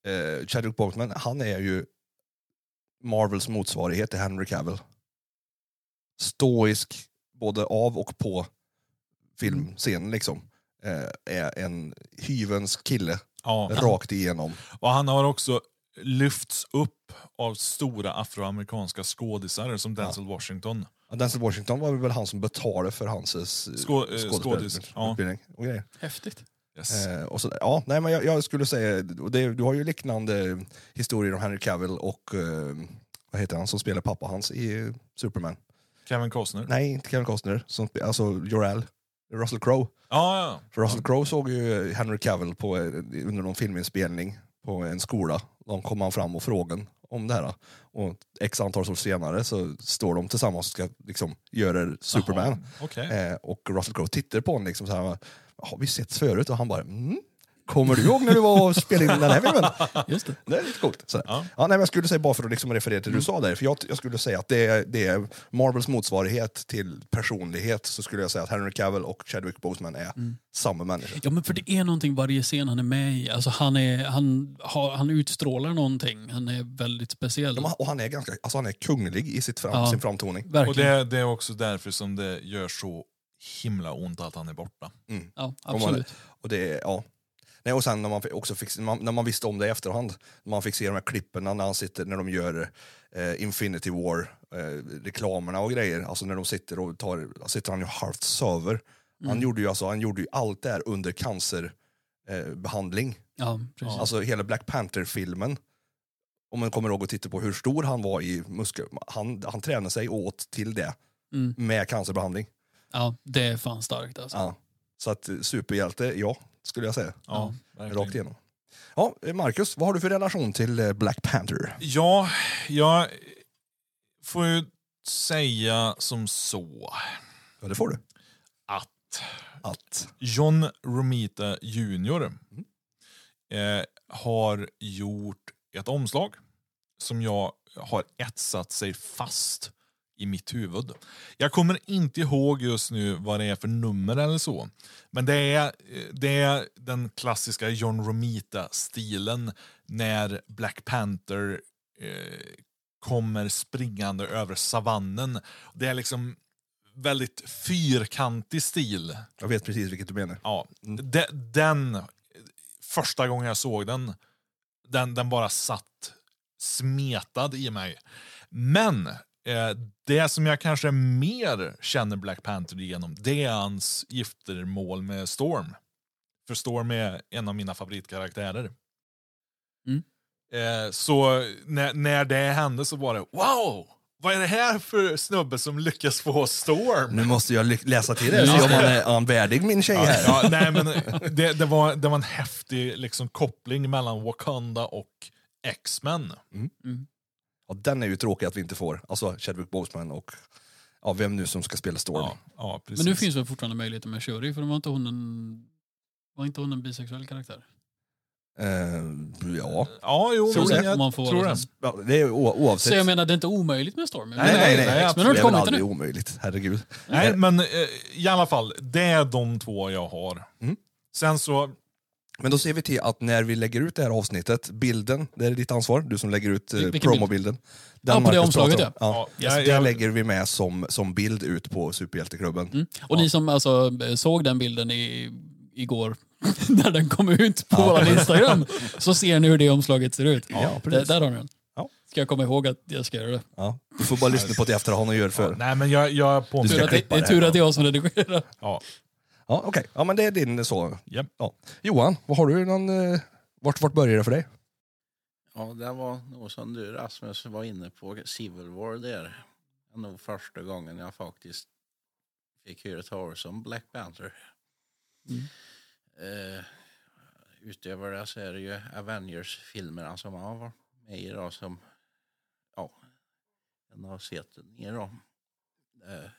Speaker 2: eh, Chadwick Boseman, han är ju Marvels motsvarighet till Henry Cavill. Stoisk, både av och på filmscenen liksom. Eh, är en hyvens kille,
Speaker 1: Ja.
Speaker 2: rakt igenom.
Speaker 1: Och han har också lyfts upp av stora afroamerikanska skådisar som Denzel Washington.
Speaker 2: Ja, Denzel Washington var väl han som betalade för hans eh,
Speaker 1: Skå- eh, skådis, ja.
Speaker 2: skådespelarutbildning grejer.
Speaker 4: Häftigt.
Speaker 1: Yes.
Speaker 2: Eh, och. Ja, nej, men jag, jag skulle säga, det, du har ju liknande historier om Henry Cavill och eh, vad heter han som spelar pappa hans i Superman?
Speaker 1: Kevin Costner.
Speaker 2: Nej, inte Kevin Costner, som, alltså Jor-El, Russell Crowe.
Speaker 1: Ja, ja.
Speaker 2: För Russell Crowe såg ju Henry Cavill på, eh, under någon filminspelning på en skola. De kom han fram och frågade om det här. Och x antal år senare så står de tillsammans och ska liksom göra Superman.
Speaker 1: Jaha, Okej.
Speaker 2: Eh, och Russell Crowe tittar på honom liksom så här, har vi setts förut? Och han bara, mm. Kommer du ihåg när du var och spelade in den här filmen?
Speaker 4: Just det.
Speaker 2: Det är lite coolt. Så. Ja.
Speaker 1: Ja.
Speaker 2: nej, men jag skulle säga, bara för att liksom referera till det du sa där, för jag, jag skulle säga att det är, det är Marvels motsvarighet till personlighet, så skulle jag säga att Henry Cavill och Chadwick Boseman är samma människa.
Speaker 4: Ja men för det är någonting varje scen han är med i. Alltså han, är, han, har, han utstrålar någonting. Han är väldigt speciell.
Speaker 2: Ja, och han är, ganska, alltså han är kunglig i sitt fram,
Speaker 4: Ja.
Speaker 2: sin framtoning.
Speaker 1: Och
Speaker 4: Verkligen.
Speaker 1: det, det är också därför som det gör så himla ont att han är borta.
Speaker 4: Ja,
Speaker 2: man-
Speaker 4: absolut.
Speaker 2: Och det är, ja. Nej, och sen när man, också fick, när man, visste om det i efterhand, man fick se de här klippen när, han sitter, när de gör eh, Infinity War, eh, reklamerna och grejer, alltså när de sitter och tar, sitter han ju halvt söver. Han, gjorde ju, alltså, han gjorde ju allt det här under cancerbehandling. Eh.
Speaker 4: Ja, precis.
Speaker 2: Alltså hela Black Panther-filmen, om man kommer ihåg att titta på hur stor han var i muskel, han, han tränade sig åt till det
Speaker 4: Mm.
Speaker 2: med cancerbehandling.
Speaker 4: Ja, det är fan starkt alltså.
Speaker 2: Ja. Så att eh, superhjälte, ja, skulle jag säga.
Speaker 1: Ja, verkligen.
Speaker 2: Rakt igenom. Ja, eh, Marcus, vad har du för relation till eh, Black Panther?
Speaker 1: Ja, jag får ju säga som så
Speaker 2: Ja, det får du.
Speaker 1: att
Speaker 2: Att.
Speaker 1: John Romita Jr. Eh, har gjort ett omslag som jag har etsat sig fast i mitt huvud. Jag kommer inte ihåg just nu vad det är för nummer eller så. Men det är, det är den klassiska John Romita-stilen när Black Panther eh, kommer springande över savannen. Det är liksom väldigt fyrkantig stil.
Speaker 2: Jag vet precis vilket du menar.
Speaker 1: Ja, de, den, första gången jag såg den, den, den bara satt smetad i mig. Men det som jag kanske mer känner Black Panther igenom, det är hans giftermål med Storm. För Storm är en av mina favoritkaraktärer.
Speaker 4: Mm.
Speaker 1: Eh, så när, när det hände så var det wow! Vad är det här för snubbe som lyckas få Storm?
Speaker 2: Nu måste jag läsa till det, se om han är, är han värdig min tjej här.
Speaker 1: Ja, nej, men det, det, var, det var en häftig liksom, koppling mellan Wakanda och X-Men.
Speaker 2: Ja, den är ju tråkig att vi inte får. Alltså Chadwick Boseman och ja, vem nu som ska spela Storm.
Speaker 1: Ja, ja.
Speaker 4: Men nu finns väl fortfarande möjligheten med Shuri, för var inte hon en, var inte hon en bisexuell karaktär?
Speaker 2: Eh, ja.
Speaker 1: Ja, jo,
Speaker 2: Tror
Speaker 1: men
Speaker 2: det.
Speaker 4: man får
Speaker 1: tror det.
Speaker 2: ja, det är oavsett.
Speaker 4: Så jag menar, det är inte omöjligt med Storm.
Speaker 2: nej, nej, nej.
Speaker 1: nej,
Speaker 4: Men
Speaker 2: det
Speaker 4: har
Speaker 2: är
Speaker 4: inte
Speaker 2: väl aldrig omöjligt, herregud.
Speaker 1: Nej, men eh, i alla fall, det är de två jag har.
Speaker 2: Mm.
Speaker 1: Sen så,
Speaker 2: Men då ser vi till att när vi lägger ut det här avsnittet, bilden, det är ditt ansvar, du som lägger ut eh, promobilden.
Speaker 4: Ja, på det omslaget,
Speaker 1: ja.
Speaker 2: ja.
Speaker 1: Ja,
Speaker 2: det
Speaker 1: jag-
Speaker 2: lägger vi med som, som bild ut på Superhjälteklubben.
Speaker 4: Mm. Och ni som alltså eh, såg den bilden i, igår, när den kom ut på vår Instagram, så ser ni hur det omslaget ser ut.
Speaker 2: Ja,
Speaker 4: där,
Speaker 2: precis.
Speaker 4: där har ni den.
Speaker 2: Ja.
Speaker 4: Ska jag komma ihåg att jag ska göra det.
Speaker 2: Ja. Du får bara lyssna på det i efterhand och gör för.
Speaker 1: nej men jag, jag på
Speaker 2: Du ska
Speaker 4: Tur att det,
Speaker 2: klippa
Speaker 4: det är
Speaker 2: det
Speaker 4: tur att det är jag som redigerar.
Speaker 1: ja.
Speaker 2: Ja, okej. Ja, men det är din så.
Speaker 1: Japp.
Speaker 2: Ja. Johan, vad har du någon... Eh, vart, vart börjar det för dig?
Speaker 3: Ja, det var nog som du Rasmus var inne på, Civil War där. Det var nog första gången jag faktiskt fick höra talas om Black Panther.
Speaker 4: Mm.
Speaker 3: Eh, utöver det så är det ju Avengers-filmerna som jag har varit med i då, som ja, jag har sett ner då. Eh,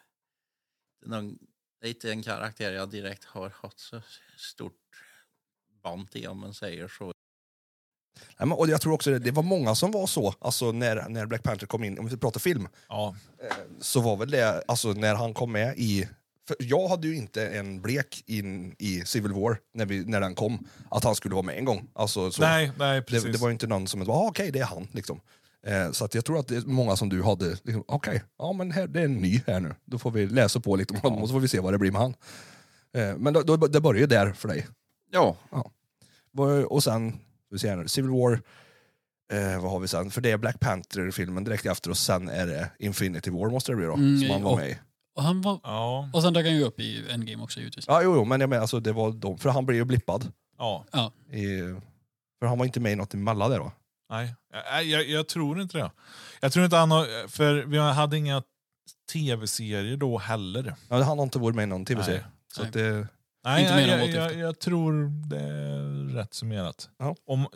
Speaker 3: det, är någon, det är inte en karaktär jag direkt har haft så stort band till om man säger så.
Speaker 2: Nej, men, och jag tror också det, det var många som var så, alltså när, när Black Panther kom in, om vi pratar film,
Speaker 1: Ja.
Speaker 2: så var väl det, alltså när han kom med i... För jag hade ju inte en blek in i Civil War när, vi, när den kom, att han skulle vara med en gång. Alltså, så.
Speaker 1: Nej, nej precis.
Speaker 2: det, det var ju inte någon som var ah, okej det är han. Liksom. Eh, så att jag tror att det är många som du hade, liksom, okej, ja men här, det är en ny här nu. Då får vi läsa på lite om honom och så får vi se vad det blir med han. Eh, men då, då, det börjar ju där för dig.
Speaker 3: Ja,
Speaker 2: Vad- Och sen, vi se här nu, Civil War, eh, vad har vi sen? För det är Black Panther-filmen direkt efter och sen är det Infinity War måste det bli då,
Speaker 4: Mm,
Speaker 2: som han var
Speaker 4: och-
Speaker 2: med i.
Speaker 4: Och, han var,
Speaker 1: Ja,
Speaker 4: och sen dök han ju upp i Endgame också givetvis.
Speaker 2: Ja, jo, jo, men jag menar, alltså, det var de, för han blev ju blippad.
Speaker 1: ja.
Speaker 4: Ja.
Speaker 2: I, för han var inte med i något emellan där då.
Speaker 1: Nej, jag, jag, jag tror inte det. Jag tror inte han har, för vi hade inga tv-serier då heller.
Speaker 2: Ja, han har inte varit med i någon tv-serie.
Speaker 1: Nej.
Speaker 2: Så
Speaker 4: Nej.
Speaker 2: att det,
Speaker 1: Nej,
Speaker 4: Inte
Speaker 1: jag, jag, jag, tror det är rätt summerat.
Speaker 2: Ja.
Speaker 1: Om,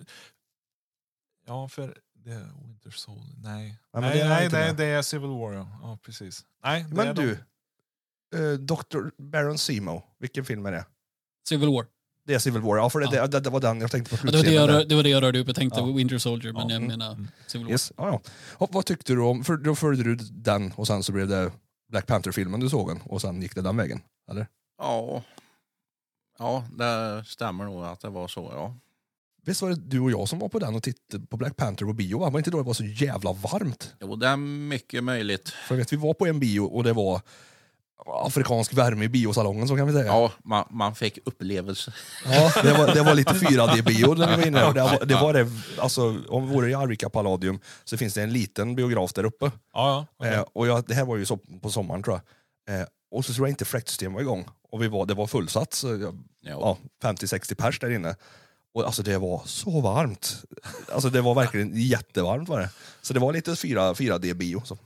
Speaker 1: ja, för det är Winter Soldier. Nej,
Speaker 2: men
Speaker 1: nej,
Speaker 2: det är
Speaker 1: nej,
Speaker 2: inte
Speaker 1: det, är Civil War. Ja, ja precis. Nej,
Speaker 2: men du,
Speaker 1: de.
Speaker 2: eh, Dr. Baron Simo, vilken film är det?
Speaker 4: Civil War.
Speaker 2: Det är Civil War, ja för det,
Speaker 4: Ja.
Speaker 2: det, det var den jag tänkte på
Speaker 4: Ja, det, var det, jag, det var det jag rörde upp. Jag tänkte
Speaker 2: Ja.
Speaker 4: Winter Soldier, men
Speaker 1: Ja,
Speaker 4: jag
Speaker 2: mm,
Speaker 4: menar Civil War.
Speaker 2: Yes. Ja, ja. Och vad tyckte du om, för då följde du den och sen så blev det Black Panther-filmen du såg den och sen gick det den vägen? Eller?
Speaker 3: ja, ja, det stämmer nog att det var så, ja.
Speaker 2: Visst var det du och jag som var på den och tittade på Black Panther på bio? Va? Var inte då det var så jävla varmt?
Speaker 3: Jo, det är mycket möjligt.
Speaker 2: För vet, vi var på en bio och det var afrikansk värme i biosalongen så kan vi säga.
Speaker 3: Ja, man, man fick upplevelse.
Speaker 2: Ja, det var, det var lite 4D-bio när vi var inne. Och det, var, det var det, alltså, om vi vore i Arvika Palladium så finns det en liten biograf där uppe.
Speaker 1: Ja, ja. okej.
Speaker 2: Eh, och jag, det här var ju så, på sommaren tror jag. Eh, och så tror jag inte fläktsystemet var igång. Och vi var, det var fullsatt, så,
Speaker 3: ja,
Speaker 2: 50-60 pers där inne. Och alltså det var så varmt. Alltså det var verkligen jättevarmt var det. Så det var lite 4, 4D-bio. Så.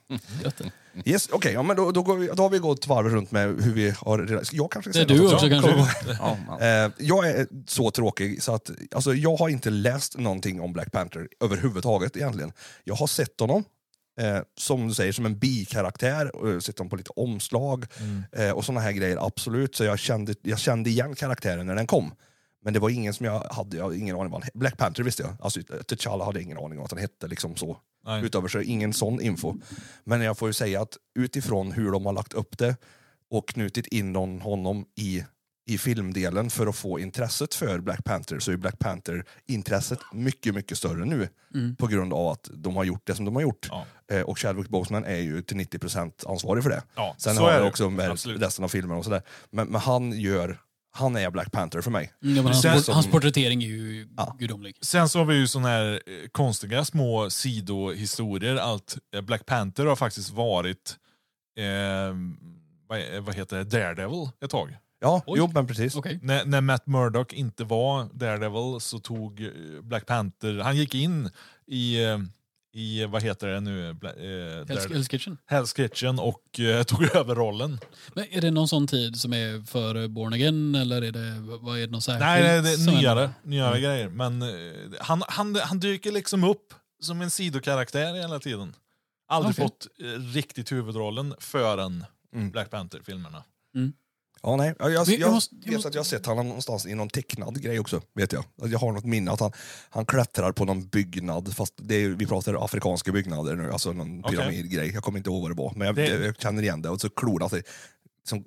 Speaker 4: Gött.
Speaker 2: Yes, okej, ja, men då, då, går vi, då har vi gått varv runt med hur vi har... Jag kanske ska
Speaker 4: Det är
Speaker 2: säga
Speaker 4: du också
Speaker 2: Kom-
Speaker 4: kanske?
Speaker 3: Ja, man,
Speaker 2: Eh, jag är så tråkig så att alltså, jag har inte läst någonting om Black Panther överhuvudtaget egentligen. Jag har sett honom, eh, som du säger, som en bikaraktär, och sett honom på lite omslag
Speaker 1: Mm.
Speaker 2: eh, och såna här grejer, absolut. Så jag kände, jag kände igen karaktären när den kom. Men det var ingen som jag hade, jag hade ingen aning om. han- Black Panther visste jag, alltså T'Challa hade jag ingen aning om att han hette liksom så.
Speaker 1: Nej.
Speaker 2: Utöver så ingen sån info. Men jag får ju säga att utifrån hur de har lagt upp det och knutit in honom i, i filmdelen för att få intresset för Black Panther så är Black Panther-intresset mycket, mycket större nu
Speaker 4: Mm.
Speaker 2: på grund av att de har gjort det som de har gjort.
Speaker 1: Ja.
Speaker 2: Eh, och Chadwick Boseman är ju till 90% ansvarig för det.
Speaker 1: Ja,
Speaker 2: Sen
Speaker 1: så
Speaker 2: har
Speaker 1: är
Speaker 2: jag
Speaker 1: det.
Speaker 2: också med
Speaker 1: Absolut.
Speaker 2: resten av filmen och sådär. Men, men han gör, han är Black Panther för mig.
Speaker 4: Mm, ja, men hans,
Speaker 1: Sen
Speaker 2: som-
Speaker 4: hans porträttering är ju
Speaker 2: Ja.
Speaker 4: gudomlig.
Speaker 1: Sen så har vi ju såna här eh, konstiga små sidohistorier. Allt, eh, Black Panther har faktiskt varit, eh, vad, vad heter det, Daredevil ett tag.
Speaker 2: Ja,
Speaker 4: Oj.
Speaker 2: jo men precis.
Speaker 4: Okej.
Speaker 1: När, när Matt Murdock inte var Daredevil så tog eh, Black Panther, han gick in i, eh, i vad heter det nu, eh,
Speaker 4: Hell's, Hell's Kitchen.
Speaker 1: Hell's Kitchen och eh, tog över rollen.
Speaker 4: Men är det någon sån tid som är före Born Again eller är det, vad är det något särskilt?
Speaker 1: Nej, det, det är nyare, nyare grejer. Men eh, han, han, han dyker liksom upp som en sidokaraktär hela tiden. Aldrig
Speaker 4: Okej.
Speaker 1: fått eh, riktigt huvudrollen förrän
Speaker 2: Mm.
Speaker 1: Black Panther-filmerna.
Speaker 2: Ja, nej. Jag, jag,
Speaker 4: jag måste- jag
Speaker 2: vet
Speaker 4: måste-
Speaker 2: att jag har sett honom någonstans i någon tecknad grej också. Vet jag. Jag har något minne att han, han klättrar på någon byggnad, fast det är, vi pratar afrikanska byggnader nu, alltså någon
Speaker 1: Okej.
Speaker 2: pyramidgrej. Jag kommer inte ihåg vad det var, men jag,
Speaker 1: Det-
Speaker 2: jag känner igen det. Och så klorna sig, som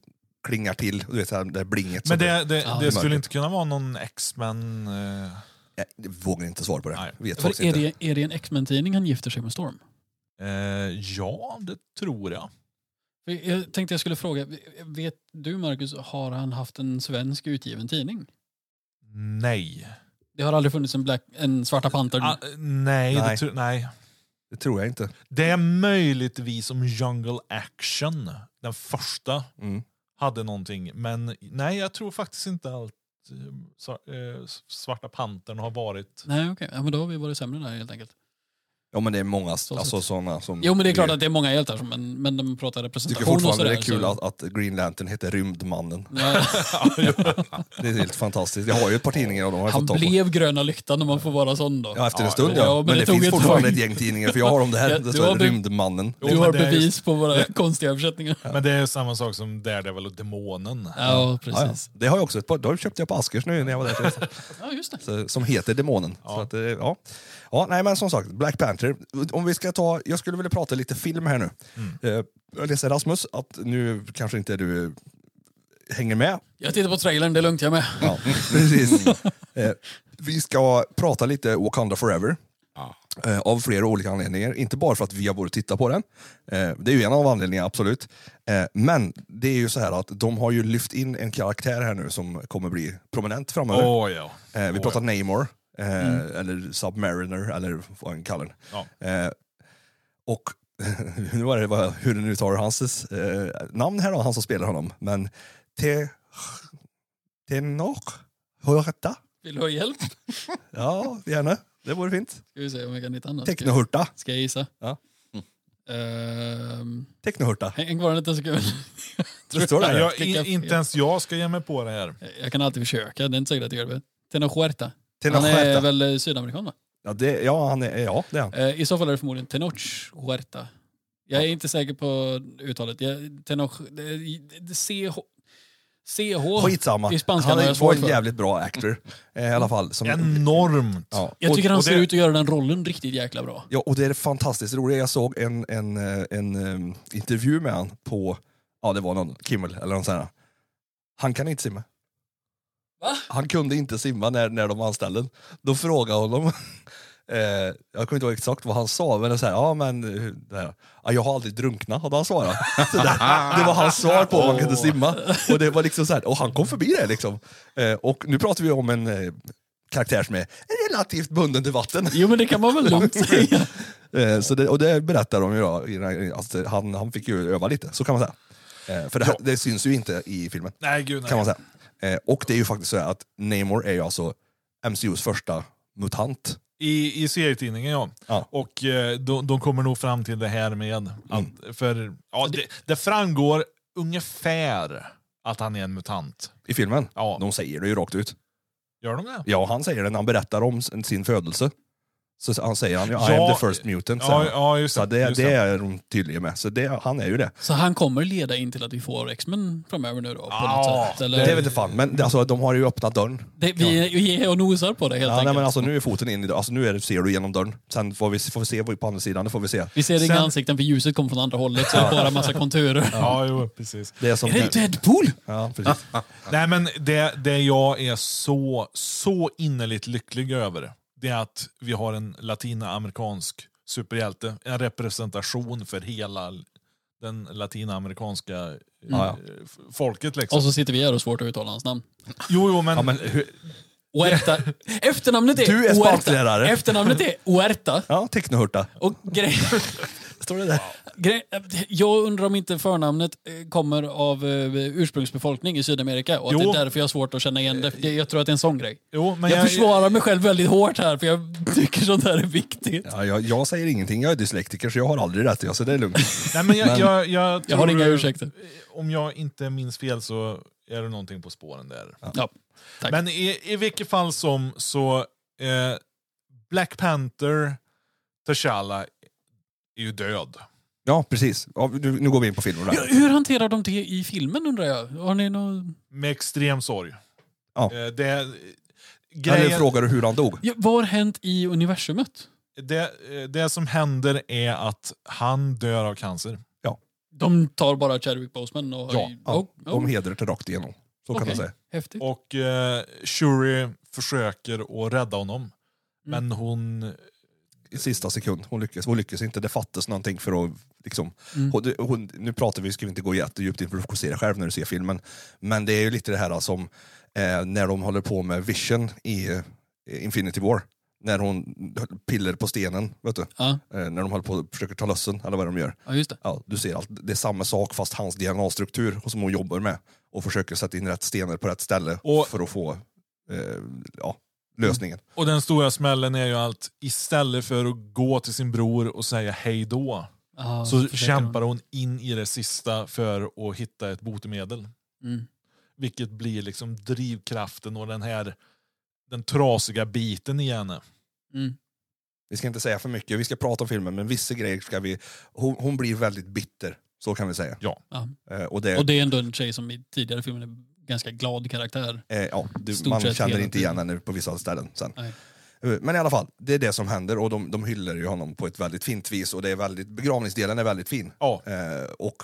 Speaker 2: klingar till, du vet det här blinget.
Speaker 1: Men det, det,
Speaker 4: Ja.
Speaker 1: det skulle inte kunna vara någon X-Men... Eh,
Speaker 2: Jag, vågar inte svara på det.
Speaker 1: Nej.
Speaker 2: Vet
Speaker 4: För är,
Speaker 2: inte.
Speaker 4: det, är det en X-Men-tidning han gifter sig med Storm?
Speaker 1: eh, ja, det tror jag.
Speaker 4: Jag tänkte jag skulle fråga, vet du Marcus, har han haft en svensk utgiven tidning?
Speaker 1: Nej.
Speaker 4: Det har aldrig funnits en, Black, en Svarta Panter?
Speaker 1: Ah, nej,
Speaker 2: Nej.
Speaker 1: Det, nej.
Speaker 2: Det tror jag inte.
Speaker 1: Det är möjligtvis som Jungle Action, den första,
Speaker 2: Mm.
Speaker 1: hade någonting. Men nej, jag tror faktiskt inte att eh, eh, Svarta Pantern har varit...
Speaker 4: Nej, okej. Ja, men då har vi varit sämre där helt enkelt.
Speaker 2: Ja men det är många
Speaker 4: Så
Speaker 2: alltså, sådana som...
Speaker 4: Jo, men det är klart att det är många hjältar, men, men de pratar
Speaker 2: tycker
Speaker 4: representation och
Speaker 2: fortfarande
Speaker 4: sådär.
Speaker 2: det är kul
Speaker 4: så-
Speaker 2: att, att Green Lantern heter Rymdmannen.
Speaker 4: Ja,
Speaker 2: Det är helt fantastiskt. Jag har ju ett par tidningar och de har jag
Speaker 4: han
Speaker 2: fått på.
Speaker 4: blev gröna lyktan om man får vara sån då.
Speaker 2: Ja, efter en stund
Speaker 1: ja,
Speaker 2: ja.
Speaker 4: men
Speaker 2: Men,
Speaker 4: det
Speaker 2: det, finns
Speaker 4: ett
Speaker 2: fortfarande
Speaker 4: tag.
Speaker 2: ett gäng tidningar, för jag har dem där.
Speaker 4: Ja,
Speaker 2: Det
Speaker 4: du
Speaker 2: står Rymdmannen.
Speaker 4: Du har bevis på våra konstiga översättningar.
Speaker 1: Men det är samma sak som Daredevil och Demonen.
Speaker 4: Ja,
Speaker 2: Ja, ja.
Speaker 4: precis.
Speaker 2: Det har jag också ett par. De köpte jag på Askers nu när jag var där.
Speaker 4: Ja, just det.
Speaker 2: Så, som heter Demonen. Så att, eh, ja. Ja, nej, men som sagt, Black Panther. Om vi ska ta, jag skulle vilja prata lite film här nu.
Speaker 1: Mm.
Speaker 2: Eh, Jag läser Rasmus att nu kanske inte du eh, hänger med.
Speaker 4: Jag tittar på trailern, det är lugnt jag med.
Speaker 2: Ja, precis. Eh, Vi ska prata lite Wakanda Forever.
Speaker 3: Ja.
Speaker 2: Av flera olika anledningar. Inte bara för att vi har borde titta på den. Det är ju en av anledningarna, absolut. Men det är ju så här att de har ju lyft in en karaktär här nu som kommer bli prominent framöver.
Speaker 1: Åh ja.
Speaker 2: Vi pratar Namor, eh, eller Submariner, eller vad han kallar den.
Speaker 1: Ja.
Speaker 2: Eh, och nu var det hur du nu tar hans eh, namn här då, han som spelar honom. Men Te... Tenor? Hurta?
Speaker 4: Vill du ha hjälp?
Speaker 2: Ja, gärna. Det vore fint.
Speaker 4: Ska vi se om jag kan hitta annat. Ska,
Speaker 2: Technohurta.
Speaker 4: ska jag gissa?
Speaker 2: Ja.
Speaker 4: Ehm,
Speaker 2: Technohurta.
Speaker 4: häng kvar en liten sekund.
Speaker 2: Det står där.
Speaker 1: jag, in, inte ens jag ska ge mig på det här.
Speaker 4: Jag kan alltid försöka, det är inte säkert att jag gör det. Tenoch Han är väl eh, sydamerikan va?
Speaker 2: Ja, det, ja, han är, ja, det är han.
Speaker 4: Eh, I så fall är det förmodligen Tenoch Huerta. Jag är inte säker på uttalet. Jag, Tenoch, CH, CH.
Speaker 2: Skitsamma.
Speaker 4: i spanskan
Speaker 2: Han
Speaker 4: har jag
Speaker 2: är,
Speaker 4: svårt
Speaker 2: var en
Speaker 4: för.
Speaker 2: jävligt bra actor. Eh, I alla fall. Som,
Speaker 1: Enormt.
Speaker 2: ja.
Speaker 4: Jag tycker
Speaker 2: och,
Speaker 4: han
Speaker 1: och
Speaker 4: ser
Speaker 1: det-
Speaker 4: ut att göra den rollen riktigt jäkla bra.
Speaker 2: Ja, och det är fantastiskt roligt. Jag såg en, en, eh, en, em, intervju med han på, ja det var någon Kimmel eller någon sån här. Han kan inte simma.
Speaker 4: Va?
Speaker 2: Han kunde inte simma när, när de anställde. Då frågade honom, eh, jag kommer inte ihåg exakt vad han sa, men det, är så här, ja, men, det här, ja, jag har aldrig drunknat, hade han svarat. Så det, det var hans svar på om han kunde simma. Och, det var liksom så här, och han kom förbi det. Liksom. Eh, och nu pratar vi om en eh, karaktär som är relativt bunden till vatten.
Speaker 4: Jo men det kan man väl lugnt säga.
Speaker 2: Eh, Så det, och det berättar de ju då, alltså, han, han fick ju öva lite, så kan man säga. Eh, För det, här, det syns ju inte i filmen,
Speaker 1: Nej, gud nej.
Speaker 2: kan man säga. Eh, Och det är ju faktiskt så att Namor är ju alltså MCUs första mutant.
Speaker 1: I, I serietidningen ja.
Speaker 2: Ja.
Speaker 1: Och eh, de, de kommer nog fram till det här med att, för ja, det, det framgår ungefär att han är en mutant.
Speaker 2: I filmen.
Speaker 1: Ja.
Speaker 2: De säger det ju rakt ut.
Speaker 1: Gör de det?
Speaker 2: Ja, han säger det när han berättar om sin födelse. Så han säger han, I
Speaker 1: Ja,
Speaker 2: am the first mutant.
Speaker 1: Ja, ja just
Speaker 2: Så
Speaker 1: det. just
Speaker 2: det är de tydliga med. Så det, han är ju det.
Speaker 4: Så han kommer leda in till att vi får X-Men framöver nu då? På
Speaker 1: Ja,
Speaker 4: något sätt, eller?
Speaker 2: Det vet inte fan, men alltså, de har ju öppnat dörren.
Speaker 4: Det, vi, vi är och nosar på det helt
Speaker 2: Ja, nej,
Speaker 4: enkelt.
Speaker 2: men alltså, nu är foten in i dörren. Alltså, nu är det, ser du genom dörren. Sen får vi, får vi se på andra sidan, det får vi se.
Speaker 4: Vi ser inga ansikten för ljuset kommer från andra hållet, så det är bara massa konturer.
Speaker 1: Ja, jo, precis.
Speaker 2: Det är som...
Speaker 4: Är det Deadpool?
Speaker 2: Ja, precis.
Speaker 1: Nej, men det, det jag är så, så innerligt lycklig över, det är att vi har en latinamerikansk superhjälte. En representation för hela den latinamerikanska eh, f- folket. Liksom.
Speaker 4: Och så sitter vi här och svårt att uttala hans namn.
Speaker 1: jo, jo, men,
Speaker 2: Ja, men, hur.
Speaker 4: Efternamnet är
Speaker 2: Du är spansklärare.
Speaker 4: Efternamnet är Huerta.
Speaker 2: ja, tecknahurta.
Speaker 4: Och grej,
Speaker 2: Står det där?
Speaker 4: grej, jag undrar om inte förnamnet eh, kommer av eh, ursprungsbefolkning i Sydamerika och att
Speaker 1: Jo.
Speaker 4: det är därför jag har svårt att känna igen det. Jag, jag tror att det är en sån grej.
Speaker 1: jo, men
Speaker 4: Jag försvarar mig själv väldigt hårt här för jag tycker sånt här är viktigt.
Speaker 2: Ja, jag, jag säger ingenting, jag är dyslektiker så jag har aldrig rätt, ja, så det är lugnt.
Speaker 1: Nej, men jag,
Speaker 2: Men-
Speaker 1: jag, jag,
Speaker 4: Jag har
Speaker 1: tror-
Speaker 4: inga ursäkter.
Speaker 1: Om jag inte minns fel så är det någonting på spåren där.
Speaker 4: Ja, tack.
Speaker 1: Men i, i vilket fall som så eh, Black Panther, T'Challa är ju död.
Speaker 2: Ja, precis. Ja, nu, går vi in på filmen.
Speaker 4: Hur, hur hanterar de det i filmen undrar jag? Har ni någon...
Speaker 1: Med extrem sorg.
Speaker 2: Ja.
Speaker 1: Eh, det,
Speaker 2: Eller
Speaker 1: grejen,
Speaker 2: frågar du hur han dog?
Speaker 4: Ja, vad har hänt i universumet?
Speaker 1: det, eh, det som händer är att han dör av cancer.
Speaker 4: De tar bara Chadwick Boseman och...
Speaker 1: Ja,
Speaker 2: Ja,
Speaker 4: oh,
Speaker 2: De
Speaker 4: oh,
Speaker 2: hedrar till rakt igenom. Så kan
Speaker 4: okej.
Speaker 2: man säga.
Speaker 4: Häftigt.
Speaker 1: Och eh, Shuri försöker att rädda honom.
Speaker 4: Mm.
Speaker 1: Men hon...
Speaker 2: I sista sekund. Hon lyckas, hon lyckas inte. Det fattas någonting för att... Liksom,
Speaker 4: Mm.
Speaker 2: hon, hon, nu pratar vi, ska vi inte gå jättedjupt in för se det själv när du ser filmen. Men det är ju lite det här som eh, när de håller på med Vision i eh, Infinity War. När hon piller på stenen, vet du?
Speaker 4: Ja,
Speaker 2: Eh, när de håller på att försöker ta lössen, eller vad de gör.
Speaker 4: ja, just det.
Speaker 2: Ja, du ser allt. Det är samma sak fast hans DNA-struktur som hon jobbar med. Och försöker sätta in rätt stenar på rätt ställe
Speaker 1: Och-
Speaker 2: för att få eh, ja, lösningen.
Speaker 1: Och den stora smällen är ju att istället för att gå till sin bror och säga hej då,
Speaker 4: Ja,
Speaker 1: så kämpar hon in i det sista för att hitta ett botemedel.
Speaker 4: Mm.
Speaker 1: Vilket blir liksom drivkraften och den här den trasiga biten i henne.
Speaker 4: Mm.
Speaker 2: Vi ska inte säga för mycket, vi ska prata om filmen, men vissa grejer ska vi... Hon, hon blir väldigt bitter, så kan vi säga.
Speaker 1: Ja.
Speaker 4: Ja.
Speaker 2: Eh, och det,
Speaker 4: Och det är ändå en tjej som i tidigare filmer är ganska glad karaktär.
Speaker 2: eh, ja, du,
Speaker 4: Stort
Speaker 2: man känner inte igen henne på vissa ställen sen.
Speaker 4: Nej.
Speaker 2: Eh, Men i alla fall, det är det som händer och de, de hyllar ju honom på ett väldigt fint vis och det är väldigt, begravningsdelen är väldigt fin.
Speaker 1: Ja.
Speaker 2: Eh, och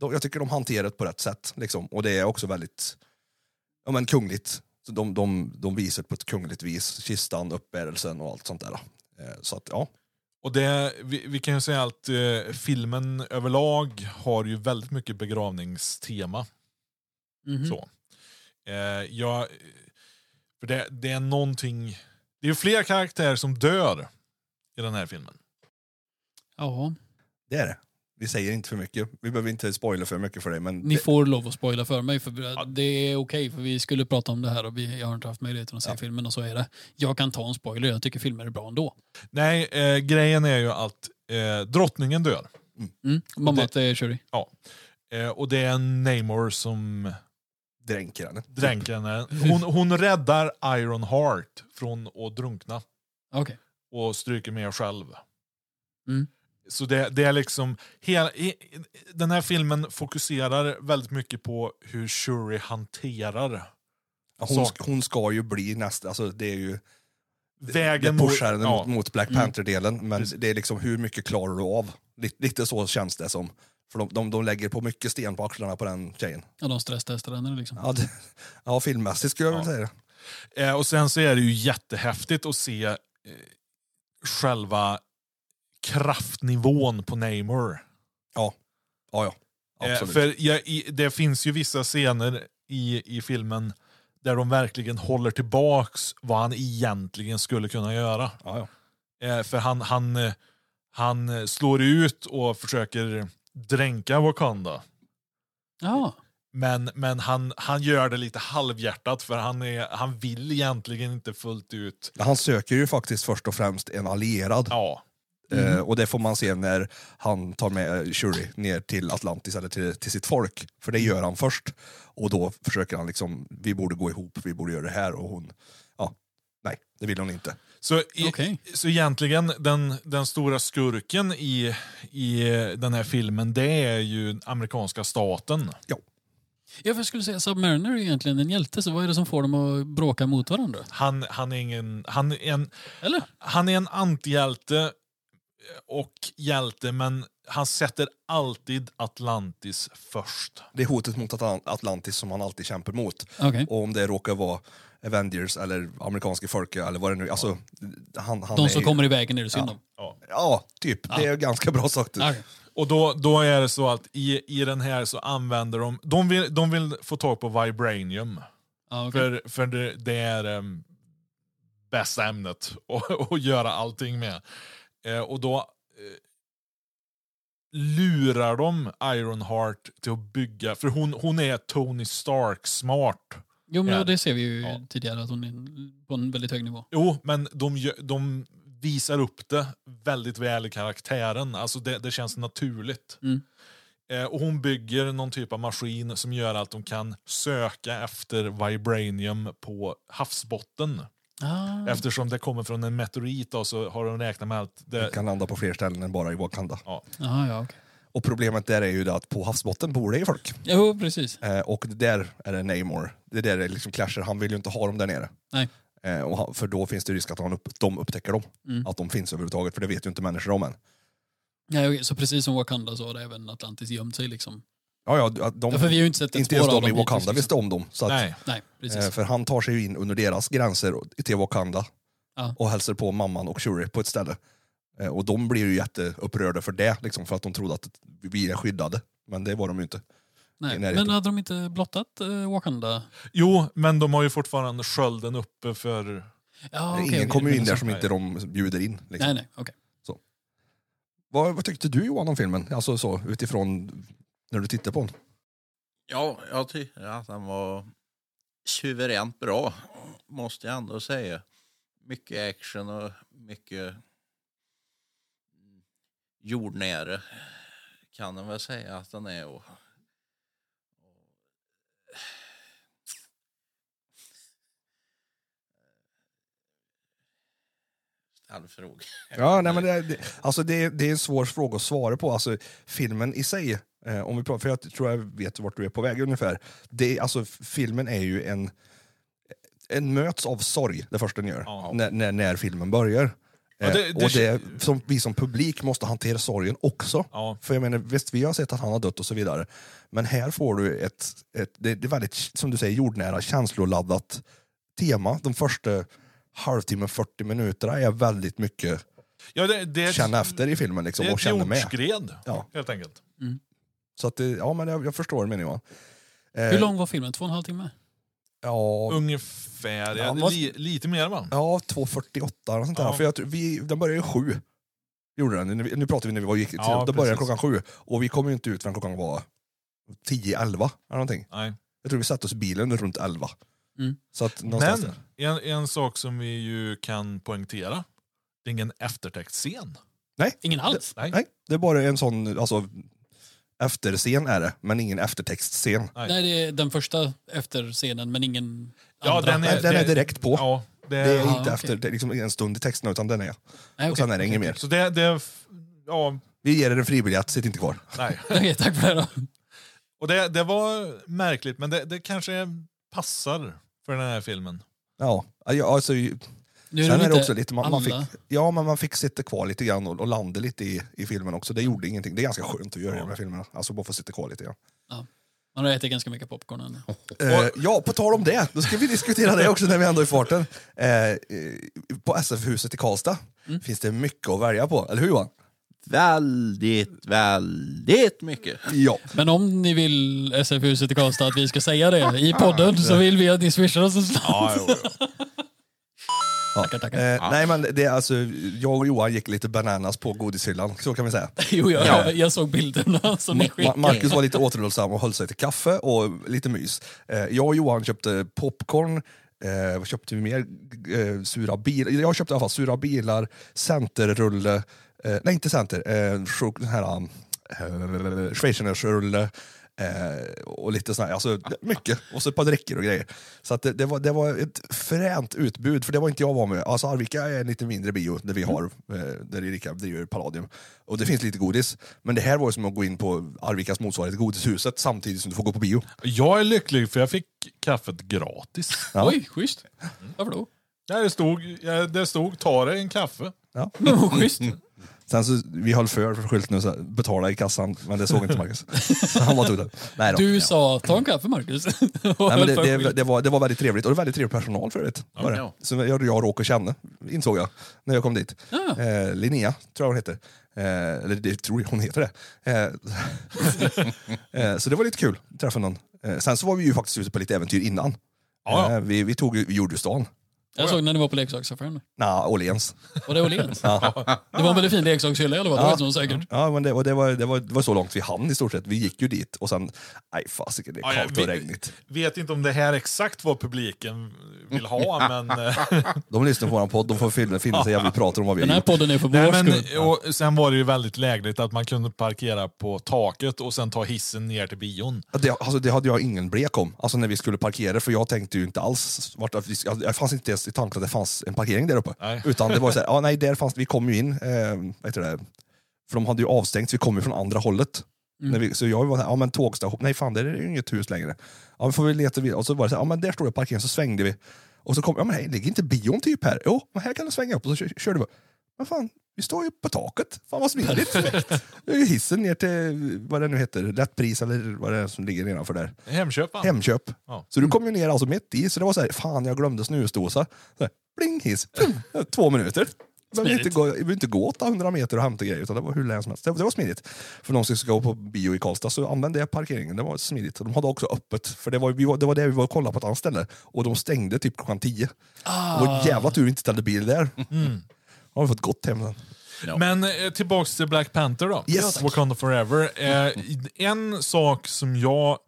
Speaker 2: de, jag tycker de hanterar det på rätt sätt. Liksom. Och det är också väldigt ja, men kungligt. Så de, de, de visar på ett kungligt vis, kistan, uppbärelsen och allt sånt där. Eh, så att, ja.
Speaker 1: Och det, vi, vi kan ju säga att eh, filmen överlag har ju väldigt mycket begravningstema.
Speaker 4: Mhm.
Speaker 1: Så. Eh, jag, för det, det är någonting... Det är ju fler karaktärer som dör i den här filmen.
Speaker 4: Ja,
Speaker 2: Det är det. Vi säger inte för mycket. Vi behöver inte spoila för mycket för dig. Men
Speaker 4: ni
Speaker 2: det,
Speaker 4: får lov att spoila för mig för det är okej för vi skulle prata om det här och vi, jag har inte haft möjligheten att se
Speaker 2: Ja.
Speaker 4: filmen och så är det. Jag kan ta en spoiler, jag tycker filmer är bra ändå.
Speaker 1: Nej, eh, grejen är ju att eh, drottningen dör.
Speaker 4: Mm. Mamma
Speaker 1: det-
Speaker 4: är Shuri.
Speaker 1: Eh, och det är Namor som
Speaker 2: dränker henne.
Speaker 1: dränker henne. Hon, hon räddar Iron Heart från att drunkna
Speaker 4: Okej.
Speaker 1: och stryker med själv.
Speaker 4: Mm.
Speaker 1: Så det, det är liksom, hela, den här filmen fokuserar väldigt mycket på hur Shuri hanterar
Speaker 2: Ja, Hon,
Speaker 1: Sak.
Speaker 2: hon ska ju bli nästa, alltså det är ju
Speaker 1: vägen
Speaker 2: det pushar henne
Speaker 1: ja,
Speaker 2: mot, mot Black
Speaker 4: Mm.
Speaker 2: Panther-delen, men
Speaker 1: Precis.
Speaker 2: det är liksom hur mycket klarar du av? Lite, lite så känns det som. För de, de, de lägger på mycket sten på axlarna på den tjejen.
Speaker 4: Ja, de stresstestar henne liksom.
Speaker 2: Ja, det, ja filmmässigt skulle jag
Speaker 1: Ja.
Speaker 2: vilja säga det.
Speaker 1: Eh, och sen så är det ju jättehäftigt att se eh, själva kraftnivån på Namor.
Speaker 2: Ja, ja.
Speaker 1: Eh,
Speaker 2: Absolut.
Speaker 1: för jag, i, det finns ju vissa scener i, i filmen där de verkligen håller tillbaks vad han egentligen skulle kunna göra.
Speaker 2: ja, ja.
Speaker 1: Eh, för han, han, eh, han eh, slår ut och försöker dränka Wakanda.
Speaker 4: Ja,
Speaker 1: Men, men han, han gör det lite halvhjärtat för han, är, han vill egentligen inte fullt ut.
Speaker 2: Han söker ju faktiskt först och främst en allierad.
Speaker 1: Ja,
Speaker 2: Eh, och det får man se när han tar med Shuri ner till Atlantis eller till, till sitt folk. För det gör han först. Och då försöker han liksom, vi borde gå ihop, vi borde göra det här. Och hon, ja, nej, det vill hon inte.
Speaker 1: Så, i,
Speaker 4: Okej.
Speaker 1: så egentligen, den, den stora skurken i, i den här filmen, det är ju amerikanska staten.
Speaker 4: Ja, för jag skulle säga Submariner är egentligen en hjälte, så vad är det som får dem att bråka mot varandra?
Speaker 1: Han, han, är, ingen, han, är, en,
Speaker 4: Eller?
Speaker 1: han är en antihjälte och hjälte, men han sätter alltid Atlantis först.
Speaker 2: Det är hotet mot Atlant- Atlantis som han alltid kämpar mot.
Speaker 4: Okej.
Speaker 2: Och om det råkar vara Avengers eller amerikanska folket eller vad det nu alltså, han, han
Speaker 4: De
Speaker 2: är
Speaker 4: som
Speaker 2: ju-
Speaker 4: kommer i vägen är det synd om.
Speaker 1: Ja.
Speaker 2: Ja, typ. Det är ganska bra sagt.
Speaker 4: Okej.
Speaker 1: Och då, då är det så att i, i den här så använder de, de vill, de vill få tag på vibranium.
Speaker 4: Ja, okej.
Speaker 1: För, för det, det är um, bästa ämnet att, att göra allting med. Eh, och då eh, lurar de Ironheart till att bygga, för hon, hon är Tony Stark smart.
Speaker 4: Jo, men det ser vi ju
Speaker 1: Ja.
Speaker 4: tidigare, att hon är på en väldigt hög nivå.
Speaker 1: Jo, men de, de visar upp det väldigt väl i karaktären. Alltså det, det känns naturligt.
Speaker 4: Mm.
Speaker 1: Eh, och hon bygger någon typ av maskin som gör att de kan söka efter vibranium på havsbotten.
Speaker 4: Ah.
Speaker 1: Eftersom det kommer från en meteorit då, så har de räknat med att det...
Speaker 2: kan landa på fler ställen än bara i Wakanda.
Speaker 1: Ja,
Speaker 4: Aha, ja, okej.
Speaker 2: Och problemet där är ju det att på havsbotten bor det ju folk.
Speaker 4: Jo, precis.
Speaker 2: Eh, och det där är det Namor. Det där är liksom clasher. Han vill ju inte ha dem där nere.
Speaker 4: Nej.
Speaker 2: Eh, och han, för då finns det risk att han upp, de upptäcker dem.
Speaker 4: Mm.
Speaker 2: Att de finns överhuvudtaget. För det vet ju inte människor om än.
Speaker 4: Ja, okej, så precis som Wakanda så har det även Atlantis gömt sig. Liksom.
Speaker 2: Ja, ja, de,
Speaker 4: Ja, för vi har ju inte sett ett
Speaker 2: inte ens de i
Speaker 4: dem hittills,
Speaker 2: Wakanda
Speaker 4: liksom.
Speaker 2: visste om dem. Så att,
Speaker 1: nej.
Speaker 4: Nej, precis.
Speaker 2: eh, för han tar sig ju in under deras gränser till Wakanda.
Speaker 4: Ja.
Speaker 2: Och hälsar på mamman och Shuri på ett ställe. Eh, och de blir ju jätteupprörda för det. Liksom, för att de trodde att vi är skyddade. Men det var de ju inte.
Speaker 4: Nej. Men hade de inte blottat eh, Wakanda?
Speaker 1: Jo, men de har ju fortfarande skölden uppe för...
Speaker 4: Ja, okej,
Speaker 2: Ingen
Speaker 4: okej,
Speaker 2: kommer ju in där
Speaker 4: är
Speaker 2: som
Speaker 1: så.
Speaker 2: inte de bjuder in. Liksom.
Speaker 4: Nej, nej, okej.
Speaker 2: Vad, vad tyckte du Johan om filmen? Alltså så utifrån när du tittade på den?
Speaker 3: Ja, jag tycker att den var suveränt bra, måste jag ändå säga. Mycket action och mycket jordnära kan man väl säga att den är. Och, fråga.
Speaker 2: Ja, nej, men det, det, alltså det, det är en svår fråga att svara på. Alltså, filmen i sig, eh, om vi pratar, för jag tror jag vet vart du är på väg ungefär. Det, alltså, filmen är ju en, en möts av sorg, det första den gör,
Speaker 1: Ja.
Speaker 2: när, när, när filmen börjar.
Speaker 1: Ja,
Speaker 2: Eh,
Speaker 1: det- det-
Speaker 2: och det, som, vi som publik måste hantera sorgen också.
Speaker 1: Ja,
Speaker 2: För jag menar, visst, vi har sett att han har dött och så vidare. Men här får du ett, ett det, det är väldigt, som du säger, jordnära, känsloladdat tema. De första halvtimmen, 40 minuterna är väldigt mycket
Speaker 1: ja det, det ett,
Speaker 2: känna efter i filmen liksom,
Speaker 1: det är
Speaker 2: och
Speaker 1: ett
Speaker 2: känna med.
Speaker 1: jordskred,
Speaker 2: Ja.
Speaker 1: helt enkelt.
Speaker 2: Så att ja, men jag, jag förstår meningen Johan. Eh,
Speaker 4: Hur lång var filmen? Två och en halv timme?
Speaker 2: Ja,
Speaker 1: Ungefär,
Speaker 2: Ja,
Speaker 1: li, lite mer va?
Speaker 2: ja 2.48 eller sånt där.
Speaker 1: Ja.
Speaker 2: För jag, tror- vi, den började ju sju. Gjorde den. Nu, nu pratar vi när vi var, gick
Speaker 1: Ja,
Speaker 2: då började den
Speaker 1: precis.
Speaker 2: klockan sju. Och vi kom ju inte ut förrän klockan var 10-11 eller någonting.
Speaker 1: Nej.
Speaker 2: Jag tror vi satte oss i bilen runt 11.
Speaker 4: Mm.
Speaker 2: Så att
Speaker 1: Men en, en sak som vi ju kan poängtera, det är ingen eftertextscen.
Speaker 4: Ingen alls?
Speaker 1: Nej.
Speaker 2: Nej, det är bara en sån, alltså efterscen är det, men ingen eftertextscen.
Speaker 1: Nej.
Speaker 4: Nej, det är den första efter scenen, men ingen
Speaker 1: Ja,
Speaker 4: andra.
Speaker 1: den är,
Speaker 2: den är direkt på.
Speaker 1: Ja, det,
Speaker 2: Det är
Speaker 4: Ja,
Speaker 2: inte
Speaker 4: okej.
Speaker 2: efter, det är liksom en stund i texten utan den är.
Speaker 4: Nej,
Speaker 2: Och sen är det inget mer.
Speaker 1: Så det, det, ja,
Speaker 2: Vi ger er en fribiljett, sitt inte kvar.
Speaker 1: nej.
Speaker 4: Okej, tack för det då.
Speaker 1: Och det, det var märkligt, men det, det kanske passar för den här filmen.
Speaker 2: Ja, ja alltså,
Speaker 4: Nu
Speaker 2: sen
Speaker 4: de
Speaker 2: är det också lite, man, man fick, ja, men man fick sitta kvar lite grann och, och landa lite i, i filmen också. Det gjorde ingenting. Det är ganska skönt att göra i
Speaker 1: Ja.
Speaker 2: de här filmerna. Alltså bara få sitta kvar lite grann.
Speaker 4: Man har ätit ganska mycket popcorn än.
Speaker 2: Eh, ja, på tal om det, då ska vi diskutera det också när vi ändå är i farten. Eh, eh, på SF-huset i Karlstad
Speaker 4: Mm.
Speaker 2: finns det mycket att välja på, eller hur Johan?
Speaker 3: Väldigt, väldigt mycket.
Speaker 2: Ja.
Speaker 4: Men om ni vill SF-huset i Karlstad att vi ska säga det i podden så vill vi att ni swishar oss en slant.
Speaker 1: Ja, jo, jo.
Speaker 2: Ja.
Speaker 4: Tackar, tackar.
Speaker 2: Eh, Nej men det är alltså, jag och Johan gick lite bananas på godishyllan, så kan vi säga.
Speaker 4: Jo, jag,
Speaker 2: Ja.
Speaker 4: jag, jag såg bilderna som ni
Speaker 2: Ma-
Speaker 4: skickade.
Speaker 2: Marcus var lite återhållsam och höll sig till kaffe och lite mys. Eh, jag och Johan köpte popcorn, eh, vad köpte vi mer? Eh, sura bilar. Jag köpte i alla fall sura bilar, centerrulle, eh, nej inte center, eh, den här eh, schweizersrulle, Eh, och lite sån här, alltså mycket. Och så ett par dräckor och grejer. Så att det, det, var, det var ett fränt utbud, för det var inte jag van med. Alltså Arvika är en lite mindre bio där vi har, eh, där Erika driver Palladium. Och det finns lite godis. Men det här var ju som att gå in på Arvikas motsvarighet Godishuset samtidigt som du får gå på bio.
Speaker 1: Jag är lycklig för jag fick kaffet gratis.
Speaker 2: Ja.
Speaker 4: Oj, schysst. Varför då?
Speaker 1: Ja, det, stod, ja, det stod ta dig en kaffe.
Speaker 2: Ja.
Speaker 4: schysst.
Speaker 2: Sen så, vi höll för för skylten och så här, betala i kassan, men det såg inte Marcus. Så han var tog den. Nej då.
Speaker 4: Du sa ta en kaffe Marcus.
Speaker 2: Nej, men det, det, det, var, det var väldigt trevligt, och det var väldigt trevlig personal för övrigt. Var det.
Speaker 3: Ja.
Speaker 2: Så jag, jag råkade känna, insåg jag, när jag kom dit.
Speaker 4: Ja.
Speaker 2: Eh, Linnea, tror jag hon heter. Eh, eller det tror jag hon heter det. Eh, eh, så det var lite kul, träffa någon. Eh, sen så var vi ju faktiskt ute på lite äventyr innan.
Speaker 1: Ja.
Speaker 2: Eh, vi, vi tog ju Jordgustan.
Speaker 4: Jag såg när ni var på leksaksaffären.
Speaker 2: Nah, Åhléns.
Speaker 4: Var det Åhléns?
Speaker 2: Ja.
Speaker 4: Det var en väldigt fin leksakshylla i alla fall, det
Speaker 2: Ja.
Speaker 4: vet nog säkert.
Speaker 2: Ja, men det, och det, var, det, var, det var så långt vi hann i stort sett. Vi gick ju dit och sen, nej fasiken, det är
Speaker 1: jag
Speaker 2: kallt och
Speaker 1: vet-
Speaker 2: regnigt.
Speaker 1: Vet inte om det här är exakt vad publiken vill ha, men... eh,
Speaker 2: De lyssnar på vår podd, de får finna, finna sig i att vi pratar om vad vi
Speaker 4: Den här
Speaker 2: gjort.
Speaker 4: podden är för
Speaker 1: Nej,
Speaker 4: vår skull.
Speaker 1: och sen var det ju väldigt lägligt att man kunde parkera på taket och sen ta hissen ner till bion.
Speaker 2: Ja, Det, alltså, det hade jag ingen blek om, alltså när vi skulle parkera, för jag tänkte ju inte alls vart ska- jag fanns inte ens i tanken att det fanns en parkering där uppe.
Speaker 1: Nej.
Speaker 2: Utan det var så här, ja nej, där fanns, vi kom ju in, eh, heter det, för de hade ju avstängt, så vi kom ju från andra hållet.
Speaker 4: Mm.
Speaker 2: Vi, så jag var så här, ja men tågstation, nej fan där är det ju inget hus längre. Ja men får vi leta vidare, och så var det så här, ja men där står det parkering, så svängde vi. Och så kom, ja men hej, ligger inte bion typ här? Jo, men här kan du svänga upp, och så kör- körde vi. Men fan, vi står ju på taket. Fan vad smidigt. Hissen ner till, vad det nu heter, rätt pris eller vad det är som ligger nedanför där.
Speaker 1: Hemköp, va?
Speaker 2: Hemköp.
Speaker 1: Ja.
Speaker 2: Så du kom ju ner alltså mitt i, så det var så här, fan jag glömde snusdosa. Så här, bling hiss, två minuter. Jag behöver inte gå, jag behöver inte gå 800 meter och hämta grejer, utan det var hur länge som helst. Det, det var smidigt. För de som ska gå på bio i Karlstad så använde jag parkeringen, det var smidigt. De hade också öppet, för det var, vi det var det vi var och kollade på ett annat ställe. Och de stängde typ klockan 10.
Speaker 4: Ah.
Speaker 2: Det var jävla tur vi inte ställde bil där. Har vi fått gått hem sen.
Speaker 3: Ja.
Speaker 1: Men eh, tillbaks till Black Panther då.
Speaker 2: Yes. tack.
Speaker 1: Wakanda Forever. Eh, en sak som jag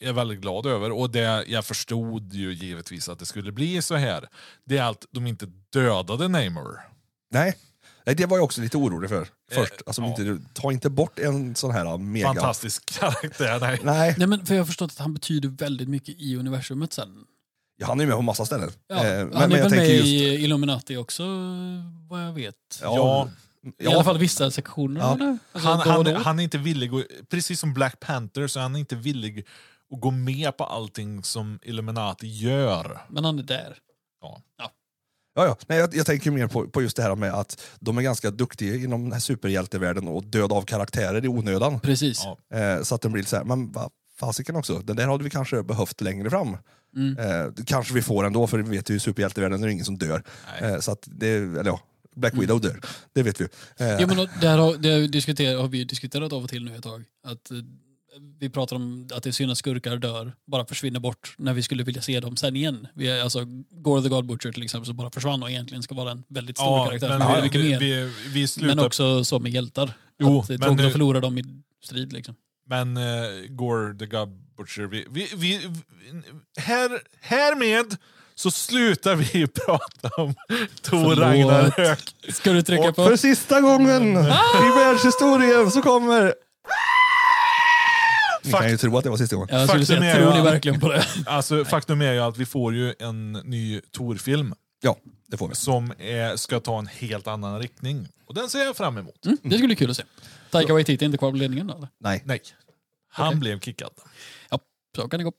Speaker 1: eh, är väldigt glad över, och det jag förstod ju givetvis att det skulle bli så här, det är att de inte dödade Namor.
Speaker 2: Nej. Nej, det var jag också lite orolig för först. Alltså,
Speaker 1: ja.
Speaker 2: inte, ta inte bort en sån här mega...
Speaker 1: Fantastisk karaktär. Nej.
Speaker 2: Nej,
Speaker 4: Nej, men för jag har förstått att han betyder väldigt mycket i universumet sen.
Speaker 2: ja, han är ju med på massa ställen.
Speaker 4: Ja,
Speaker 2: Eh,
Speaker 4: han är väl med
Speaker 2: just...
Speaker 4: i Illuminati också, vad jag vet.
Speaker 1: Ja,
Speaker 4: I alla fall vissa sektioner.
Speaker 2: Ja.
Speaker 4: Alltså,
Speaker 1: han,
Speaker 4: då och
Speaker 1: han, han är inte villig, att, precis som Black Panther, så är han inte villig att gå med på allting som Illuminati gör.
Speaker 4: Men han är där.
Speaker 1: Ja.
Speaker 2: Ja, ja. Nej, jag, jag tänker mer på, på just det här med att de är ganska duktiga inom den här superhjältevärlden och döda av karaktärer i onödan.
Speaker 4: Precis.
Speaker 1: Ja.
Speaker 2: Eh, så att den blir så här, men vad fasiken också, den där hade vi kanske behövt längre fram.
Speaker 4: Mm.
Speaker 2: Eh, kanske vi får ändå, för vi vet ju superhjältevärlden är det ingen som dör. Eh, så att det, eller ja, Black Widow dör, det vet vi. Eh,
Speaker 4: Jo, men det här har, det har, diskuterat, har vi diskuterat av och till nu ett tag. Att, eh, vi pratar om att det är synd att skurkar dör, bara försvinner bort när vi skulle vilja se dem sen igen. Vi är, alltså, Gore the God Butcher till exempel, som bara försvann och egentligen ska vara en väldigt stor
Speaker 1: Ja,
Speaker 4: karaktär.
Speaker 1: men vi,
Speaker 4: vi,
Speaker 1: vi,
Speaker 4: men också så med hjältar.
Speaker 1: Jo,
Speaker 4: att det är tråkigt att förlora dem i strid. Liksom.
Speaker 1: Men uh, Gore the God Butcher, vi, vi, vi, här, härmed så slutar vi prata om Tor. Ragnarök.
Speaker 4: Ska du trycka
Speaker 2: och
Speaker 4: på?
Speaker 2: för sista gången
Speaker 4: Ah!
Speaker 2: i världshistorien så kommer... Ni kan ju tro att det var sista gången.
Speaker 4: Jag skulle
Speaker 1: Faktum
Speaker 4: säga,
Speaker 1: är
Speaker 4: tror
Speaker 1: ju-
Speaker 4: ni verkligen på det?
Speaker 1: Alltså, faktum är ju att vi får ju en ny Tor-film
Speaker 2: Ja, det får vi.
Speaker 1: som är, ska ta en helt annan riktning. Och den ser jag fram emot.
Speaker 4: Mm, det skulle bli kul att se. Taika Waititi är inte kvar på ledningen då? Eller?
Speaker 2: Nej,
Speaker 1: Nej, han
Speaker 4: Okej.
Speaker 1: blev kickad.
Speaker 4: Ja, så kan det gå.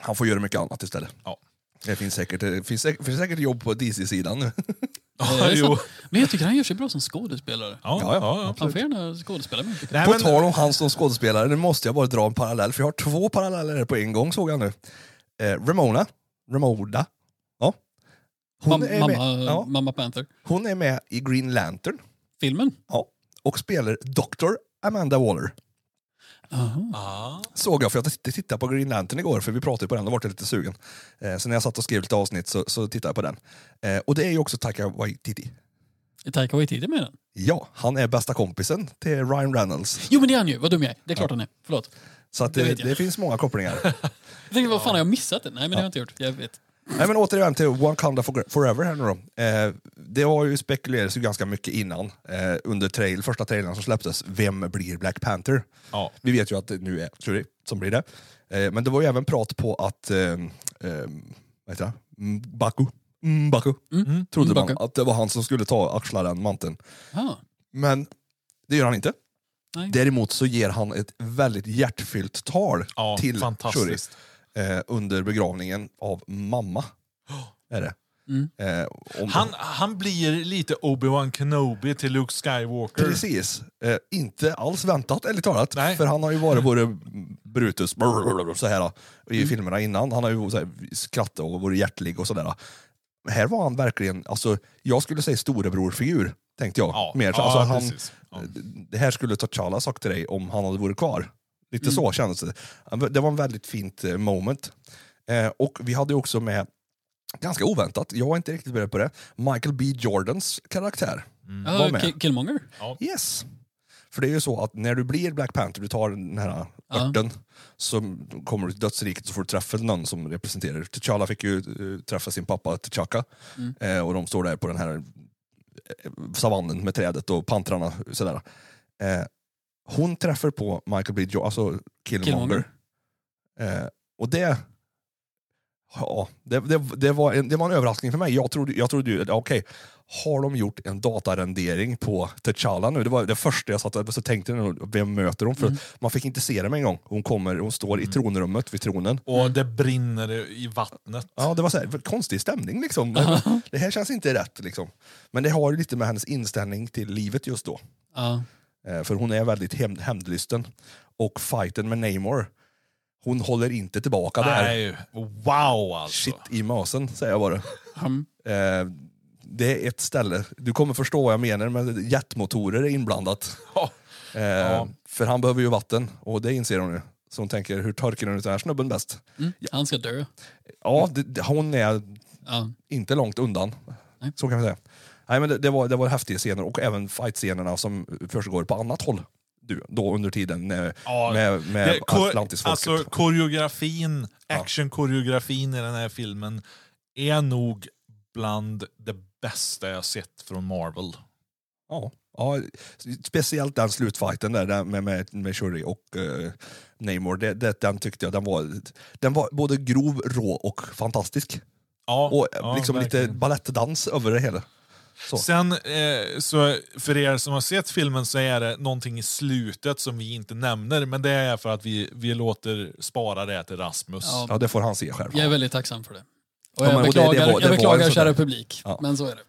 Speaker 2: han får göra mycket annat istället.
Speaker 1: Ja.
Speaker 2: Det finns säkert, det finns, säkert- finns säkert jobb på DC-sidan nu.
Speaker 1: Ja, jo.
Speaker 4: Men jag tycker han gör sig bra som skådespelare.
Speaker 1: Ja,
Speaker 2: Ja,
Speaker 1: ja.
Speaker 4: Han får gärna skådespela mycket.
Speaker 1: Nej,
Speaker 2: På
Speaker 1: men,
Speaker 2: tal om han som skådespelare, nu måste jag bara dra en parallell, för jag har två paralleller på en gång såg jag nu. Eh, Ramona, Ramoda, ja. Hon,
Speaker 4: Mam-
Speaker 2: är
Speaker 4: mamma,
Speaker 2: med, ja,
Speaker 4: mamma Panther.
Speaker 2: hon är med i Green Lantern
Speaker 4: Filmen?
Speaker 2: ja, och spelar Dr. Amanda Waller.
Speaker 4: Aha.
Speaker 1: ja.
Speaker 2: Såg jag, för jag tittade på Green Lantern igår, för vi pratade på den och var lite sugen. Eh, så när jag satt och skrev lite avsnitt så, så tittade jag på den. Eh, och det är ju också Taika Waititi.
Speaker 4: Är Taika Waititi med den?
Speaker 2: Ja, han är bästa kompisen till Ryan Reynolds.
Speaker 4: Jo men det är han ju, vad dum jag är. Det är klart han är. Förlåt.
Speaker 2: Så att
Speaker 4: Det
Speaker 2: det,
Speaker 4: jag.
Speaker 2: det finns många kopplingar.
Speaker 4: Jag tänkte, vad fan har jag missat det? Nej men det har jag inte gjort. Jag vet.
Speaker 2: Nej, men återigen till Wakanda for- Forever här nu då. Eh, det har ju spekulerats ju ganska mycket innan, eh, under trail, första trailern som släpptes, vem blir Black Panther?
Speaker 1: Ja.
Speaker 2: Vi vet ju att det nu är Shuri som blir det. Eh, men det var ju även prat på att, eh, eh, vad heter det? Mbaku, Mbaku,
Speaker 4: Mm.
Speaker 2: trodde
Speaker 4: Mbaku.
Speaker 2: man att det var han som skulle ta axla den manteln.
Speaker 4: Ja.
Speaker 2: Men det gör han inte.
Speaker 4: Nej.
Speaker 2: Däremot så ger han ett väldigt hjärtfyllt tal
Speaker 1: Ja,
Speaker 2: till Shuri. Eh, under begravningen av mamma. Är det.
Speaker 4: Mm.
Speaker 2: Eh,
Speaker 1: Han, han blir lite Obi-Wan Kenobi till Luke Skywalker.
Speaker 2: Precis. Eh, inte alls väntat, ärligt talat.
Speaker 1: Nej.
Speaker 2: För han har ju varit både Brutus så här, i filmerna innan. Han har ju så här, skrattat och varit hjärtlig och sådär. Här var han verkligen, alltså, jag skulle säga storebrorfigur, tänkte jag.
Speaker 1: Ja,
Speaker 2: Mer.
Speaker 1: ja,
Speaker 2: alltså, han.
Speaker 1: Ja.
Speaker 2: Det här skulle T'Challa sagt till dig om han hade varit kvar. Lite
Speaker 1: Mm.
Speaker 2: så kändes det. Det var en väldigt fint eh, moment. Eh, och vi hade också med, ganska oväntat, jag var inte riktigt beredd på det, Michael B Jordans karaktär.
Speaker 1: Mm.
Speaker 2: Var
Speaker 4: Ja,
Speaker 2: med.
Speaker 4: Ki- Killmonger.
Speaker 2: Yes. För det är ju så att när du blir Black Panther, du tar den här örten, så kommer du till dödsriket så får du träffa någon som representerar. T'Challa fick ju eh, träffa sin pappa T'Chaka
Speaker 4: Mm.
Speaker 2: eh, och de står där på den här eh, savannen med trädet och pantrarna. Sådär. Eh, hon träffar på Michael B. Jordan, alltså Killmonger.
Speaker 4: Killmonger.
Speaker 2: Eh, och det, ja, det, det, det, var en, det var en överraskning för mig. Jag trodde, jag trodde ju, okej, har de gjort en datarendering på T'Challa nu? Det var det första jag satt och så tänkte, jag, vem möter hon? För
Speaker 4: Mm.
Speaker 2: man fick inte se det med en gång. Hon kommer, hon står i tronrummet vid tronen.
Speaker 1: Och det brinner i vattnet.
Speaker 2: Ja, det var så här, konstig stämning liksom. Det här känns inte rätt liksom. Men det har lite med hennes inställning till livet just då.
Speaker 4: Ja.
Speaker 2: Eh, För hon är väldigt hämnd- hämndlysten. Och fighten med Namor, hon håller inte tillbaka där.
Speaker 1: Nej, wow alltså.
Speaker 2: Shit i masen, säger jag bara.
Speaker 4: Mm.
Speaker 2: Eh, det är ett ställe, du kommer förstå vad jag menar, men jetmotorer är inblandat.
Speaker 1: Ja.
Speaker 2: Eh,
Speaker 1: Ja.
Speaker 2: För han behöver ju vatten, och det inser hon ju. Så hon tänker, hur torkar hon ut den här snubben bäst?
Speaker 4: Mm. Han ska dö.
Speaker 2: Ja, det, hon är
Speaker 4: Ja.
Speaker 2: inte långt undan.
Speaker 4: Nej.
Speaker 2: Så kan man säga. Nej, men det, det, var, det var häftiga scener, och även fightscenerna som försiggår på annat håll. Du, då under tiden med,
Speaker 1: Ja,
Speaker 2: med, med
Speaker 1: Det-
Speaker 2: Atlantisfolket.
Speaker 1: Alltså koreografin, actionkoreografin i den här filmen är nog bland det bästa jag sett från Marvel.
Speaker 2: Ja, ja, speciellt den slutfighten där med, med, med Shuri och uh, Namor, det, det, den tyckte jag den var, den var både grov, rå och fantastisk.
Speaker 1: Ja,
Speaker 2: Och
Speaker 1: ja,
Speaker 2: liksom lite
Speaker 1: verkligen.
Speaker 2: balettdans över det hela. Så.
Speaker 1: Sen, eh, så för er som har sett filmen så är det någonting i slutet som vi inte nämner, men det är för att vi, vi låter spara det till Rasmus.
Speaker 4: Ja.
Speaker 2: Ja, det får han se själv.
Speaker 4: Jag är väldigt tacksam för det. Och
Speaker 2: Ja,
Speaker 4: jag
Speaker 2: men- och det-
Speaker 4: beklagar,
Speaker 2: det var- det
Speaker 4: jag beklagar kära publik.
Speaker 2: Ja.
Speaker 4: Men så är det.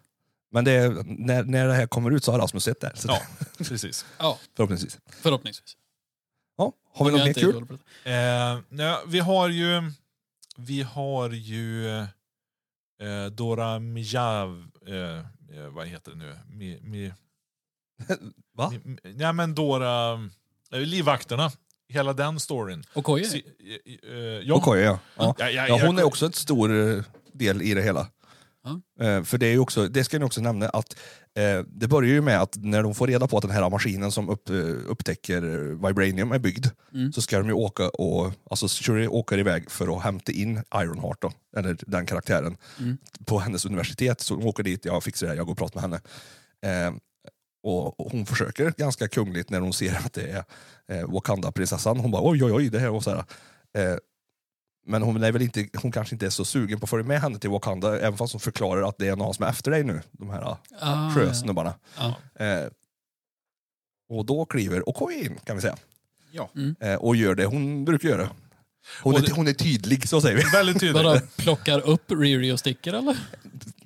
Speaker 2: Men det, är- när, när det här kommer ut så har Rasmus sett det. Så
Speaker 1: Ja, precis.
Speaker 4: Ja,
Speaker 2: Förhoppningsvis.
Speaker 4: förhoppningsvis.
Speaker 2: Ja, har vi något mer kul?
Speaker 1: Eh, ja, vi har ju, vi har ju eh, Dora Mijav, eh, eh, vad heter det nu? Mi, mi,
Speaker 2: Va?
Speaker 1: mi, mi- ja men Dora, eh, Livvakterna, hela den storyn.
Speaker 4: Okoye?
Speaker 1: Si, eh, eh, ja.
Speaker 2: Okoye, ja. ja.
Speaker 1: Ja, ja,
Speaker 2: Ja, hon är också en stor eh, del i det hela. Eh, För det är också, det ska ni också nämna, att eh, det börjar ju med att när de får reda på att den här maskinen som upp, eh, upptäcker Vibranium är byggd,
Speaker 4: Mm.
Speaker 2: så ska de ju åka och, alltså Shuri åker iväg för att hämta in Ironheart då, eller den karaktären,
Speaker 4: Mm.
Speaker 2: på hennes universitet. Så hon åker dit, jag fixar det här, jag går och pratar med henne. Eh, och och hon försöker ganska kungligt när hon ser att det är eh, Wakanda-prinsessan. Hon bara oj oj oj, det här och så här. Eh, men hon, är väl inte, hon kanske inte är så sugen på att följa med henne till Wakanda, även fast hon förklarar att det är någon som är efter dig nu, de här
Speaker 4: Ah,
Speaker 2: sjösnubbarna.
Speaker 4: Ja.
Speaker 2: Eh, och då kliver Okoye in, kan vi säga.
Speaker 3: Ja.
Speaker 2: Eh, och gör det hon brukar göra. Hon,
Speaker 1: Och
Speaker 2: är,
Speaker 1: det-
Speaker 2: hon är tydlig, så säger vi.
Speaker 1: Väldigt tydligt.
Speaker 4: Vadå, plockar upp Riri och sticker eller?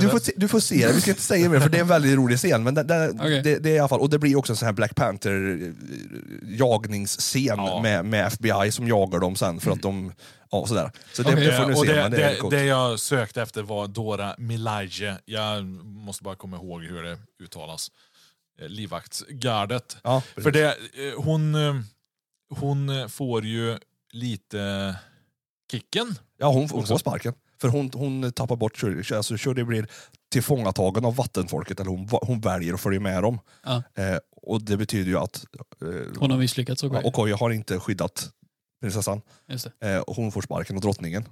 Speaker 2: Du får, se, du får se det, vi ska inte säga mer för det är en väldigt rolig scen. Men det, det,
Speaker 4: Okej.
Speaker 2: det, det är i alla fall, och det blir också en sån här Black Panther eh, jagningsscen
Speaker 1: Ja.
Speaker 2: med, med FBI som jagar dem sen för att de... Ja, sådär. Så det,
Speaker 4: Okej.
Speaker 2: det får ni se,
Speaker 1: det,
Speaker 2: det
Speaker 1: det, jag sökte efter var Dora Milaje. Jag måste bara komma ihåg hur det uttalas. Eh, Livvaktsgardet.
Speaker 2: Ja.
Speaker 1: För det, eh, hon, hon får ju lite kicken.
Speaker 2: Ja, hon, hon får sparken. För hon, hon tappar bort Shuri. Alltså Shuri blir tillfångatagen av vattenfolket, eller hon, hon väljer att följa med dem.
Speaker 4: Ja.
Speaker 2: Eh, och det betyder ju att eh,
Speaker 4: Hon har misslyckats Okoye.
Speaker 2: Okoye har inte skyddat prinsessan.
Speaker 4: Just det.
Speaker 2: Eh, och hon får sparken av drottningen.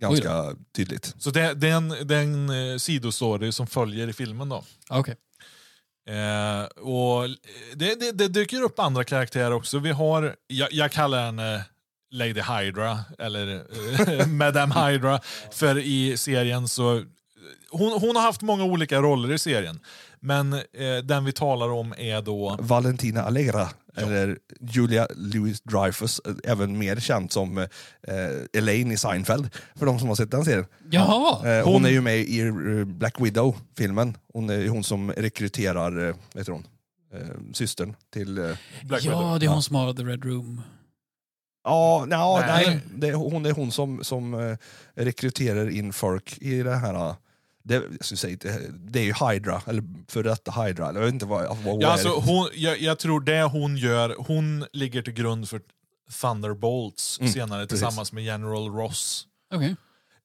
Speaker 2: ganska tydligt.
Speaker 1: Så det, det är en, det är en eh, sidostory som följer i filmen då.
Speaker 4: Ah, Okej.
Speaker 1: Eh, och det, det, det dyker upp andra karaktärer också. Vi har, jag, jag kallar henne Lady Hydra, eller eh, Madame Hydra, för i serien så... Hon, hon har haft många olika roller i serien, men eh, den vi talar om är då...
Speaker 2: Valentina Allegra, eller Julia Louis-Dreyfus, eh, även mer känd som eh, Elaine i Seinfeld, för de som har sett den serien.
Speaker 4: Jaha!
Speaker 2: Eh, hon,
Speaker 1: Hon-
Speaker 2: är ju med i eh, Black Widow-filmen. Hon är hon som rekryterar, eh, heter hon, eh, systern till... Eh,
Speaker 1: Black
Speaker 4: ja,
Speaker 1: Widow.
Speaker 4: det är hon som har The Red Room.
Speaker 2: Ja, nja,
Speaker 1: Nej.
Speaker 2: nej, det, är- hon är hon som, som eh, rekryterar in folk i det här... eh, Det, jag skulle säga, det, det är ju Hydra, eller för detta Hydra, eller jag vet inte vad, vad hon
Speaker 1: Ja,
Speaker 2: är.
Speaker 1: alltså, hon, jag, jag tror det hon gör, hon ligger till grund för Thunderbolts
Speaker 2: Mm,
Speaker 1: senare
Speaker 2: precis.
Speaker 1: tillsammans med General Ross.
Speaker 4: Okej.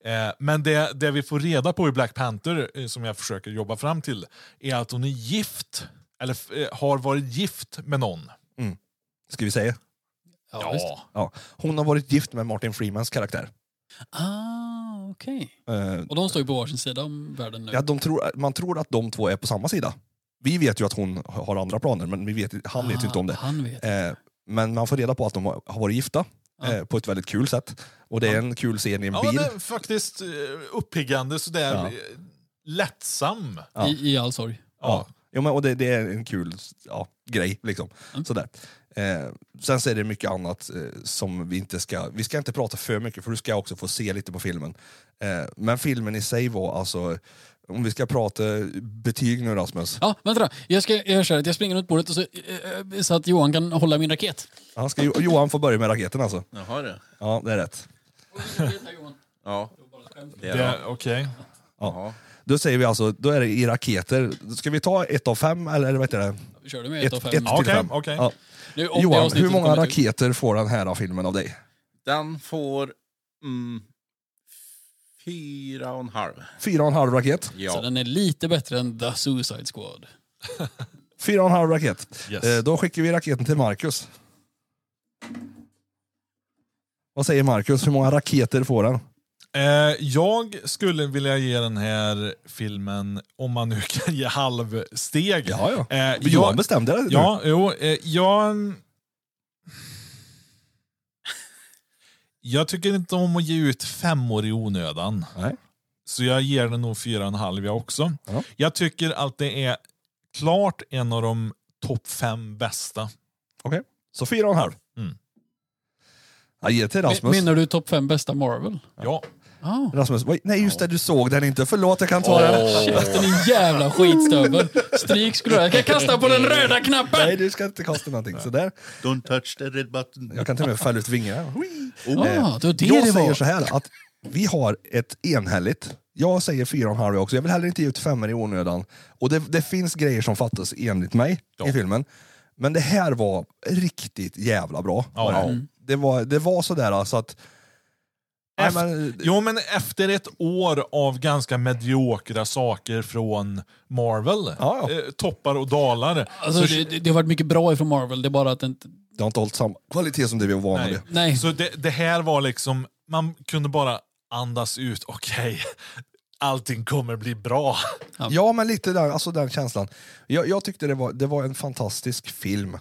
Speaker 1: Eh, men det, det vi får reda på i Black Panther, eh, som jag försöker jobba fram till, är att hon är gift, eller eh, har varit gift med någon.
Speaker 2: Ska vi säga?
Speaker 4: Ja, visst.
Speaker 2: Ja. Hon har varit gift med Martin Freemans karaktär.
Speaker 4: Ah, okej.
Speaker 2: Eh,
Speaker 4: Och de står ju på varsin sida om världen nu.
Speaker 2: ja, de tror, man tror att de två är på samma sida. Vi vet ju att hon har andra planer, men vi vet, han vet ju inte om det.
Speaker 4: Ah, Han vet.
Speaker 2: Eh, men man får reda på att de har har varit gifta
Speaker 4: Ja.
Speaker 2: eh, på ett väldigt kul sätt. Och det är en kul scen i en
Speaker 1: Ja,
Speaker 2: bil.
Speaker 1: det är faktiskt eh, uppiggande, sådär
Speaker 2: Ja.
Speaker 1: eh, lättsam.
Speaker 2: Ja.
Speaker 4: I, I all sorg.
Speaker 2: Ja. Jo, men, och det, det är en kul ja, grej. Liksom.
Speaker 4: Mm.
Speaker 2: Sådär. Eh, sen så är det mycket annat eh, som vi inte ska... Vi ska inte prata för mycket för du ska också få se lite på filmen. Eh, men filmen i sig var alltså... Om vi ska prata betyg nu Rasmus.
Speaker 4: Ja, vänta då. Jag, ska, jag gör så här att jag springer runt bordet och så, eh, så att Johan kan hålla min raket.
Speaker 2: Ja, ska Jo- Johan få börja med raketen alltså.
Speaker 3: Jaha det.
Speaker 2: Ja, det är rätt.
Speaker 3: Ja. Det är.
Speaker 1: Okej.
Speaker 3: Jaha.
Speaker 2: Då säger vi alltså, då är det i raketer. Ska vi ta ett av fem eller vad heter det?
Speaker 4: Vi körde med ett, av fem.
Speaker 2: ett
Speaker 1: Ja,
Speaker 2: till
Speaker 1: Okej,
Speaker 2: fem.
Speaker 1: okej.
Speaker 2: Ja.
Speaker 4: Nu, om det
Speaker 2: Johan,
Speaker 4: avsnittet
Speaker 2: hur många
Speaker 4: kommer ut.
Speaker 2: raketer får den här filmen av dig?
Speaker 3: Den får mm, fyra och en halv.
Speaker 2: Fyra och en halv raket.
Speaker 4: Så
Speaker 3: Ja.
Speaker 4: den är lite bättre än The Suicide Squad.
Speaker 2: Fyra och en halv raket.
Speaker 1: Yes.
Speaker 2: Eh, då skickar vi raketen till Marcus. Vad säger Marcus? Hur många raketer får den?
Speaker 1: Eh, jag skulle vilja ge den här filmen, om man nu kan ge halvsteg.
Speaker 2: Ja, ja.
Speaker 1: Eh,
Speaker 2: Johan
Speaker 1: jag,
Speaker 2: bestämde det
Speaker 1: ja, jo, eh, jag... Jag tycker inte om att ge ut femmor i onödan.
Speaker 2: Nej.
Speaker 1: Så jag ger den nog fyra och en halv jag också.
Speaker 2: Ja.
Speaker 1: Jag tycker att det är klart en av de topp fem bästa.
Speaker 2: Okej, så fyra och en halv.
Speaker 1: Mm.
Speaker 2: Jag ger till Rasmus.
Speaker 4: Menar du topp fem bästa Marvel?
Speaker 1: Ja.
Speaker 4: Ah.
Speaker 2: Rasmus, nej just det, du såg den inte. Förlåt, jag kan ta den.
Speaker 4: Käften din jävla skitstövel. Stryk skulle ha. Jag kan kasta på den röda knappen!
Speaker 2: Nej, du ska inte kasta någonting. Sådär.
Speaker 3: Don't touch the red button.
Speaker 2: Jag kan till och med fälla ut vingarna. Hui.
Speaker 4: Ah, det var det
Speaker 2: jag
Speaker 4: det
Speaker 2: säger
Speaker 4: var.
Speaker 2: så här att vi har ett enhälligt. Jag säger fyra och en halv också. Jag vill heller inte ge ut femmor i onödan. Och det, det finns grejer som fattas enligt mig
Speaker 1: Ja.
Speaker 2: i filmen. Men det här var riktigt jävla bra.
Speaker 1: Ja.
Speaker 2: det.
Speaker 1: Mm.
Speaker 2: Det, var, det var sådär så att... Nej,
Speaker 1: Efter-
Speaker 2: men,
Speaker 1: Jo, men efter ett år av ganska mediokra saker från Marvel,
Speaker 2: Ja, ja.
Speaker 1: Eh, toppar och dalar.
Speaker 4: Alltså,
Speaker 1: så,
Speaker 4: det, det har varit mycket bra ifrån Marvel, det är bara att det inte...
Speaker 2: det har inte hållit samma kvalitet som det vi var vana
Speaker 1: nej.
Speaker 2: vid.
Speaker 4: Nej.
Speaker 1: så det, det här var liksom, man kunde bara andas ut, okej, allting kommer bli bra.
Speaker 4: Ja.
Speaker 2: Ja, men lite där, alltså den känslan. Jag, jag tyckte det var, det var en fantastisk film.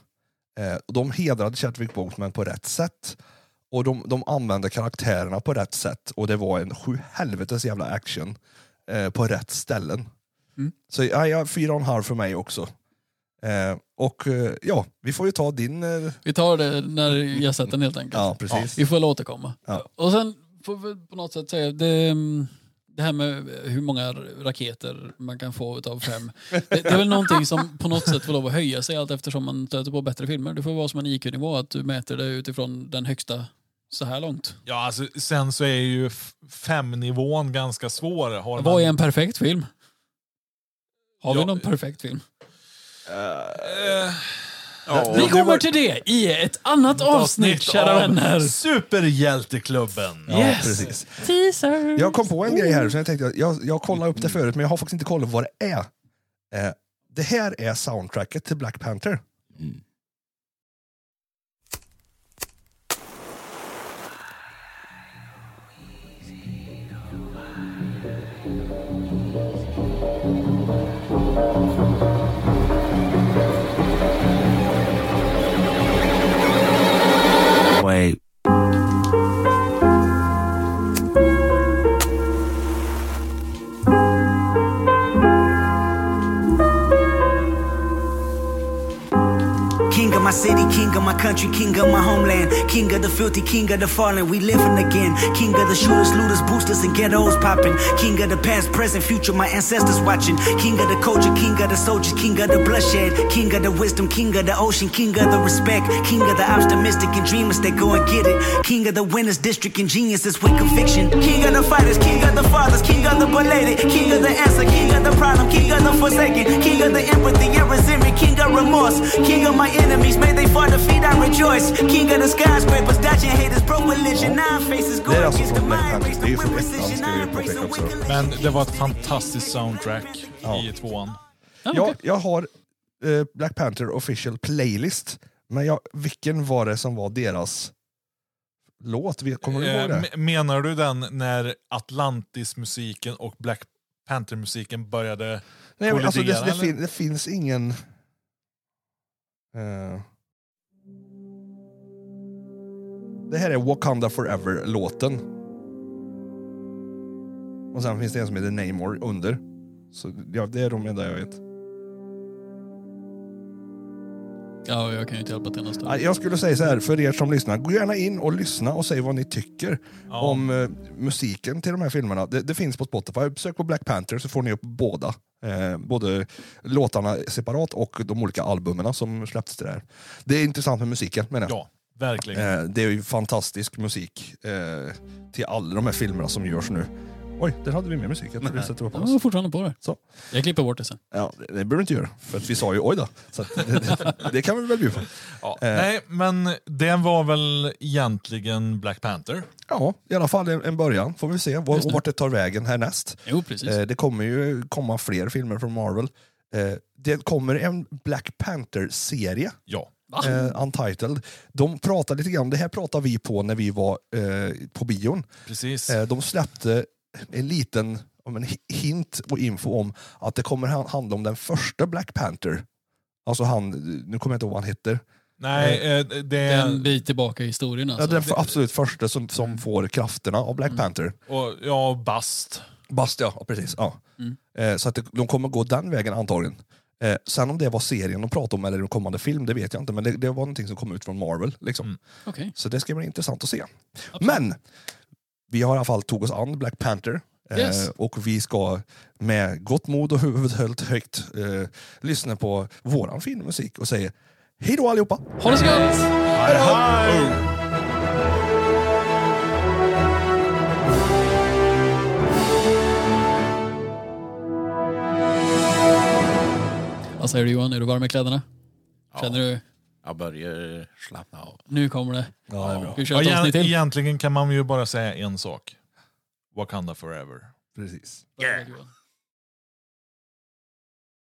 Speaker 2: Eh, och de hedrade Chadwick Boseman på rätt sätt. Och de, de använde karaktärerna på rätt sätt. Och det var en sju helvetes jävla action eh, på rätt ställen.
Speaker 4: Mm.
Speaker 2: Så ja, ja, fyra och en halv för mig också. Eh, och eh, ja, vi får ju ta din... Eh,
Speaker 4: Vi tar det när jag sett den helt enkelt.
Speaker 2: ja, precis.
Speaker 4: Vi får väl återkomma.
Speaker 2: Ja.
Speaker 4: Och sen får vi på något sätt säga, det, mm, det här med hur många raketer man kan få utav fem. Det, det är väl någonting som på något sätt får lov att höja sig allt eftersom man stöter på bättre filmer. Det får vara som en IQ-nivå, att du mäter det utifrån den högsta så här långt.
Speaker 1: Ja, alltså, sen så är ju femnivån ganska svår. Har
Speaker 4: Vad
Speaker 1: man-
Speaker 4: är en perfekt film? Har vi
Speaker 1: Ja.
Speaker 4: någon perfekt film?
Speaker 1: Eh,
Speaker 3: Ja,
Speaker 4: Vi kommer
Speaker 2: var-
Speaker 4: till det i ett annat avsnitt, kära
Speaker 1: av
Speaker 4: vänner.
Speaker 1: Superhjälteklubben.
Speaker 2: Ja,
Speaker 4: Yes.
Speaker 2: precis.
Speaker 4: Teaser!
Speaker 2: Jag kom på en grej här, så jag tänkte, jag, jag kollade upp det förut, men jag har faktiskt inte kollat vad det är. Eh, det här är soundtracket till Black Panther.
Speaker 5: King my city, king of my country, king of my homeland. King of the filthy, king of the fallen, we living again. King of the shooters, looters, boosters, and ghettos popping. King of the past, present, future, my ancestors watching. King of the culture, king of the soldiers, king of the bloodshed. King of the wisdom, king of the ocean, king of the respect. King of the optimistic and dreamers that go and get it. King of the winners, district and geniuses with conviction. King of the fighters, king of the fathers, king of the belated. King of the answer, king of the problem, king of the forsaken. King of the empathy and resentment, king of remorse. King of my enemies, may they fall defeat, I rejoice. King of the skyscrapers, dodging haters, broke religion. Nine faces, go
Speaker 2: Det är alltså
Speaker 5: against the mind, race
Speaker 2: Det är
Speaker 5: the with precision. Nine
Speaker 1: Men det var ett fantastiskt soundtrack
Speaker 2: Ja.
Speaker 1: i tvåan.
Speaker 4: Ja,
Speaker 2: Jag, jag har eh, Black Panther official playlist, men jag, vilken var det som var deras låt? Vi- Kommer du ihåg
Speaker 1: Eh,
Speaker 2: det?
Speaker 1: me- menar du den när Atlantis-musiken och Black Panther-musiken började...
Speaker 2: Nej, men alltså det,
Speaker 1: kollidera,
Speaker 2: det, fin, det finns ingen... Eh, det här är Wakanda Forever-låten. Och sen finns det en som heter Namor under. Så ja, det är de enda jag vet.
Speaker 4: Ja, jag kan ju inte hjälpa till nästa.
Speaker 2: Jag skulle säga så här, för er som lyssnar, gå gärna in och lyssna och säg vad ni tycker
Speaker 1: Ja.
Speaker 2: om eh, musiken till de här filmerna. Det, det finns på Spotify, sök på Black Panther så får ni upp båda. Eh, både låtarna separat och de olika albumen som släpptes till det här. Det är intressant med musiken menar jag.
Speaker 1: Ja, verkligen.
Speaker 2: Eh, det är ju fantastisk musik eh, till alla de här filmerna som görs nu. Oj, där hade vi mer musik. Jag tror vi sätter upp
Speaker 4: Jag
Speaker 2: oss.
Speaker 4: var fortfarande på det.
Speaker 2: Så.
Speaker 4: Jag klipper bort det sen.
Speaker 2: Ja, det, det behöver du inte göra, för att vi sa ju oj då. Så att, det, det, det kan vi väl bjuda på.
Speaker 1: Ja.
Speaker 2: eh.
Speaker 1: Nej, men det var väl egentligen Black Panther.
Speaker 2: Ja, i alla fall en, en början. Får vi se var,
Speaker 4: det.
Speaker 2: vart det tar vägen härnäst.
Speaker 4: Jo, precis.
Speaker 2: Eh, det kommer ju komma fler filmer från Marvel. Eh, det kommer en Black Panther-serie,
Speaker 1: Ja.
Speaker 2: Eh, Untitled. De pratar lite grann, det här pratade vi på när vi var eh, på bion.
Speaker 1: Precis.
Speaker 2: Eh, de släppte en liten en hi- hint och info om att det kommer han- handla om den första Black Panther. Alltså han, nu kommer jag inte ihåg vad han heter.
Speaker 1: Nej, eh, det
Speaker 4: En bit tillbaka i historien
Speaker 2: Ja,
Speaker 4: alltså.
Speaker 2: den absolut första som, som får krafterna av Black Panther.
Speaker 1: och, ja, Bast.
Speaker 2: Bast ja, precis. Ja.
Speaker 4: Mm.
Speaker 2: Eh, så att de kommer gå den vägen antagligen. Eh, sen om det var serien de pratade om eller en kommande film, det vet jag inte. Men det, det var någonting som kom ut från Marvel. Liksom.
Speaker 1: Mm.
Speaker 4: Okej.
Speaker 2: Så det ska bli intressant att se. Men vi har i alla fall tog oss an Black Panther. Eh,
Speaker 4: Yes.
Speaker 2: och vi ska med gott mod och huvud högt högt eh, lyssna på våran filmmusik och säga hej då allihopa!
Speaker 4: Ha det så gött!
Speaker 1: Hej, hej!
Speaker 4: Vad säger du Johan, är du varm i kläderna? Känner du,
Speaker 3: Jag börjar slappna av.
Speaker 4: nu kommer det.
Speaker 2: Ja, det är bra.
Speaker 4: Vi köra ett avsnitt
Speaker 1: egent-
Speaker 4: till?
Speaker 1: egentligen kan man ju bara säga en sak. Wakanda forever.
Speaker 2: Precis.
Speaker 4: Yeah.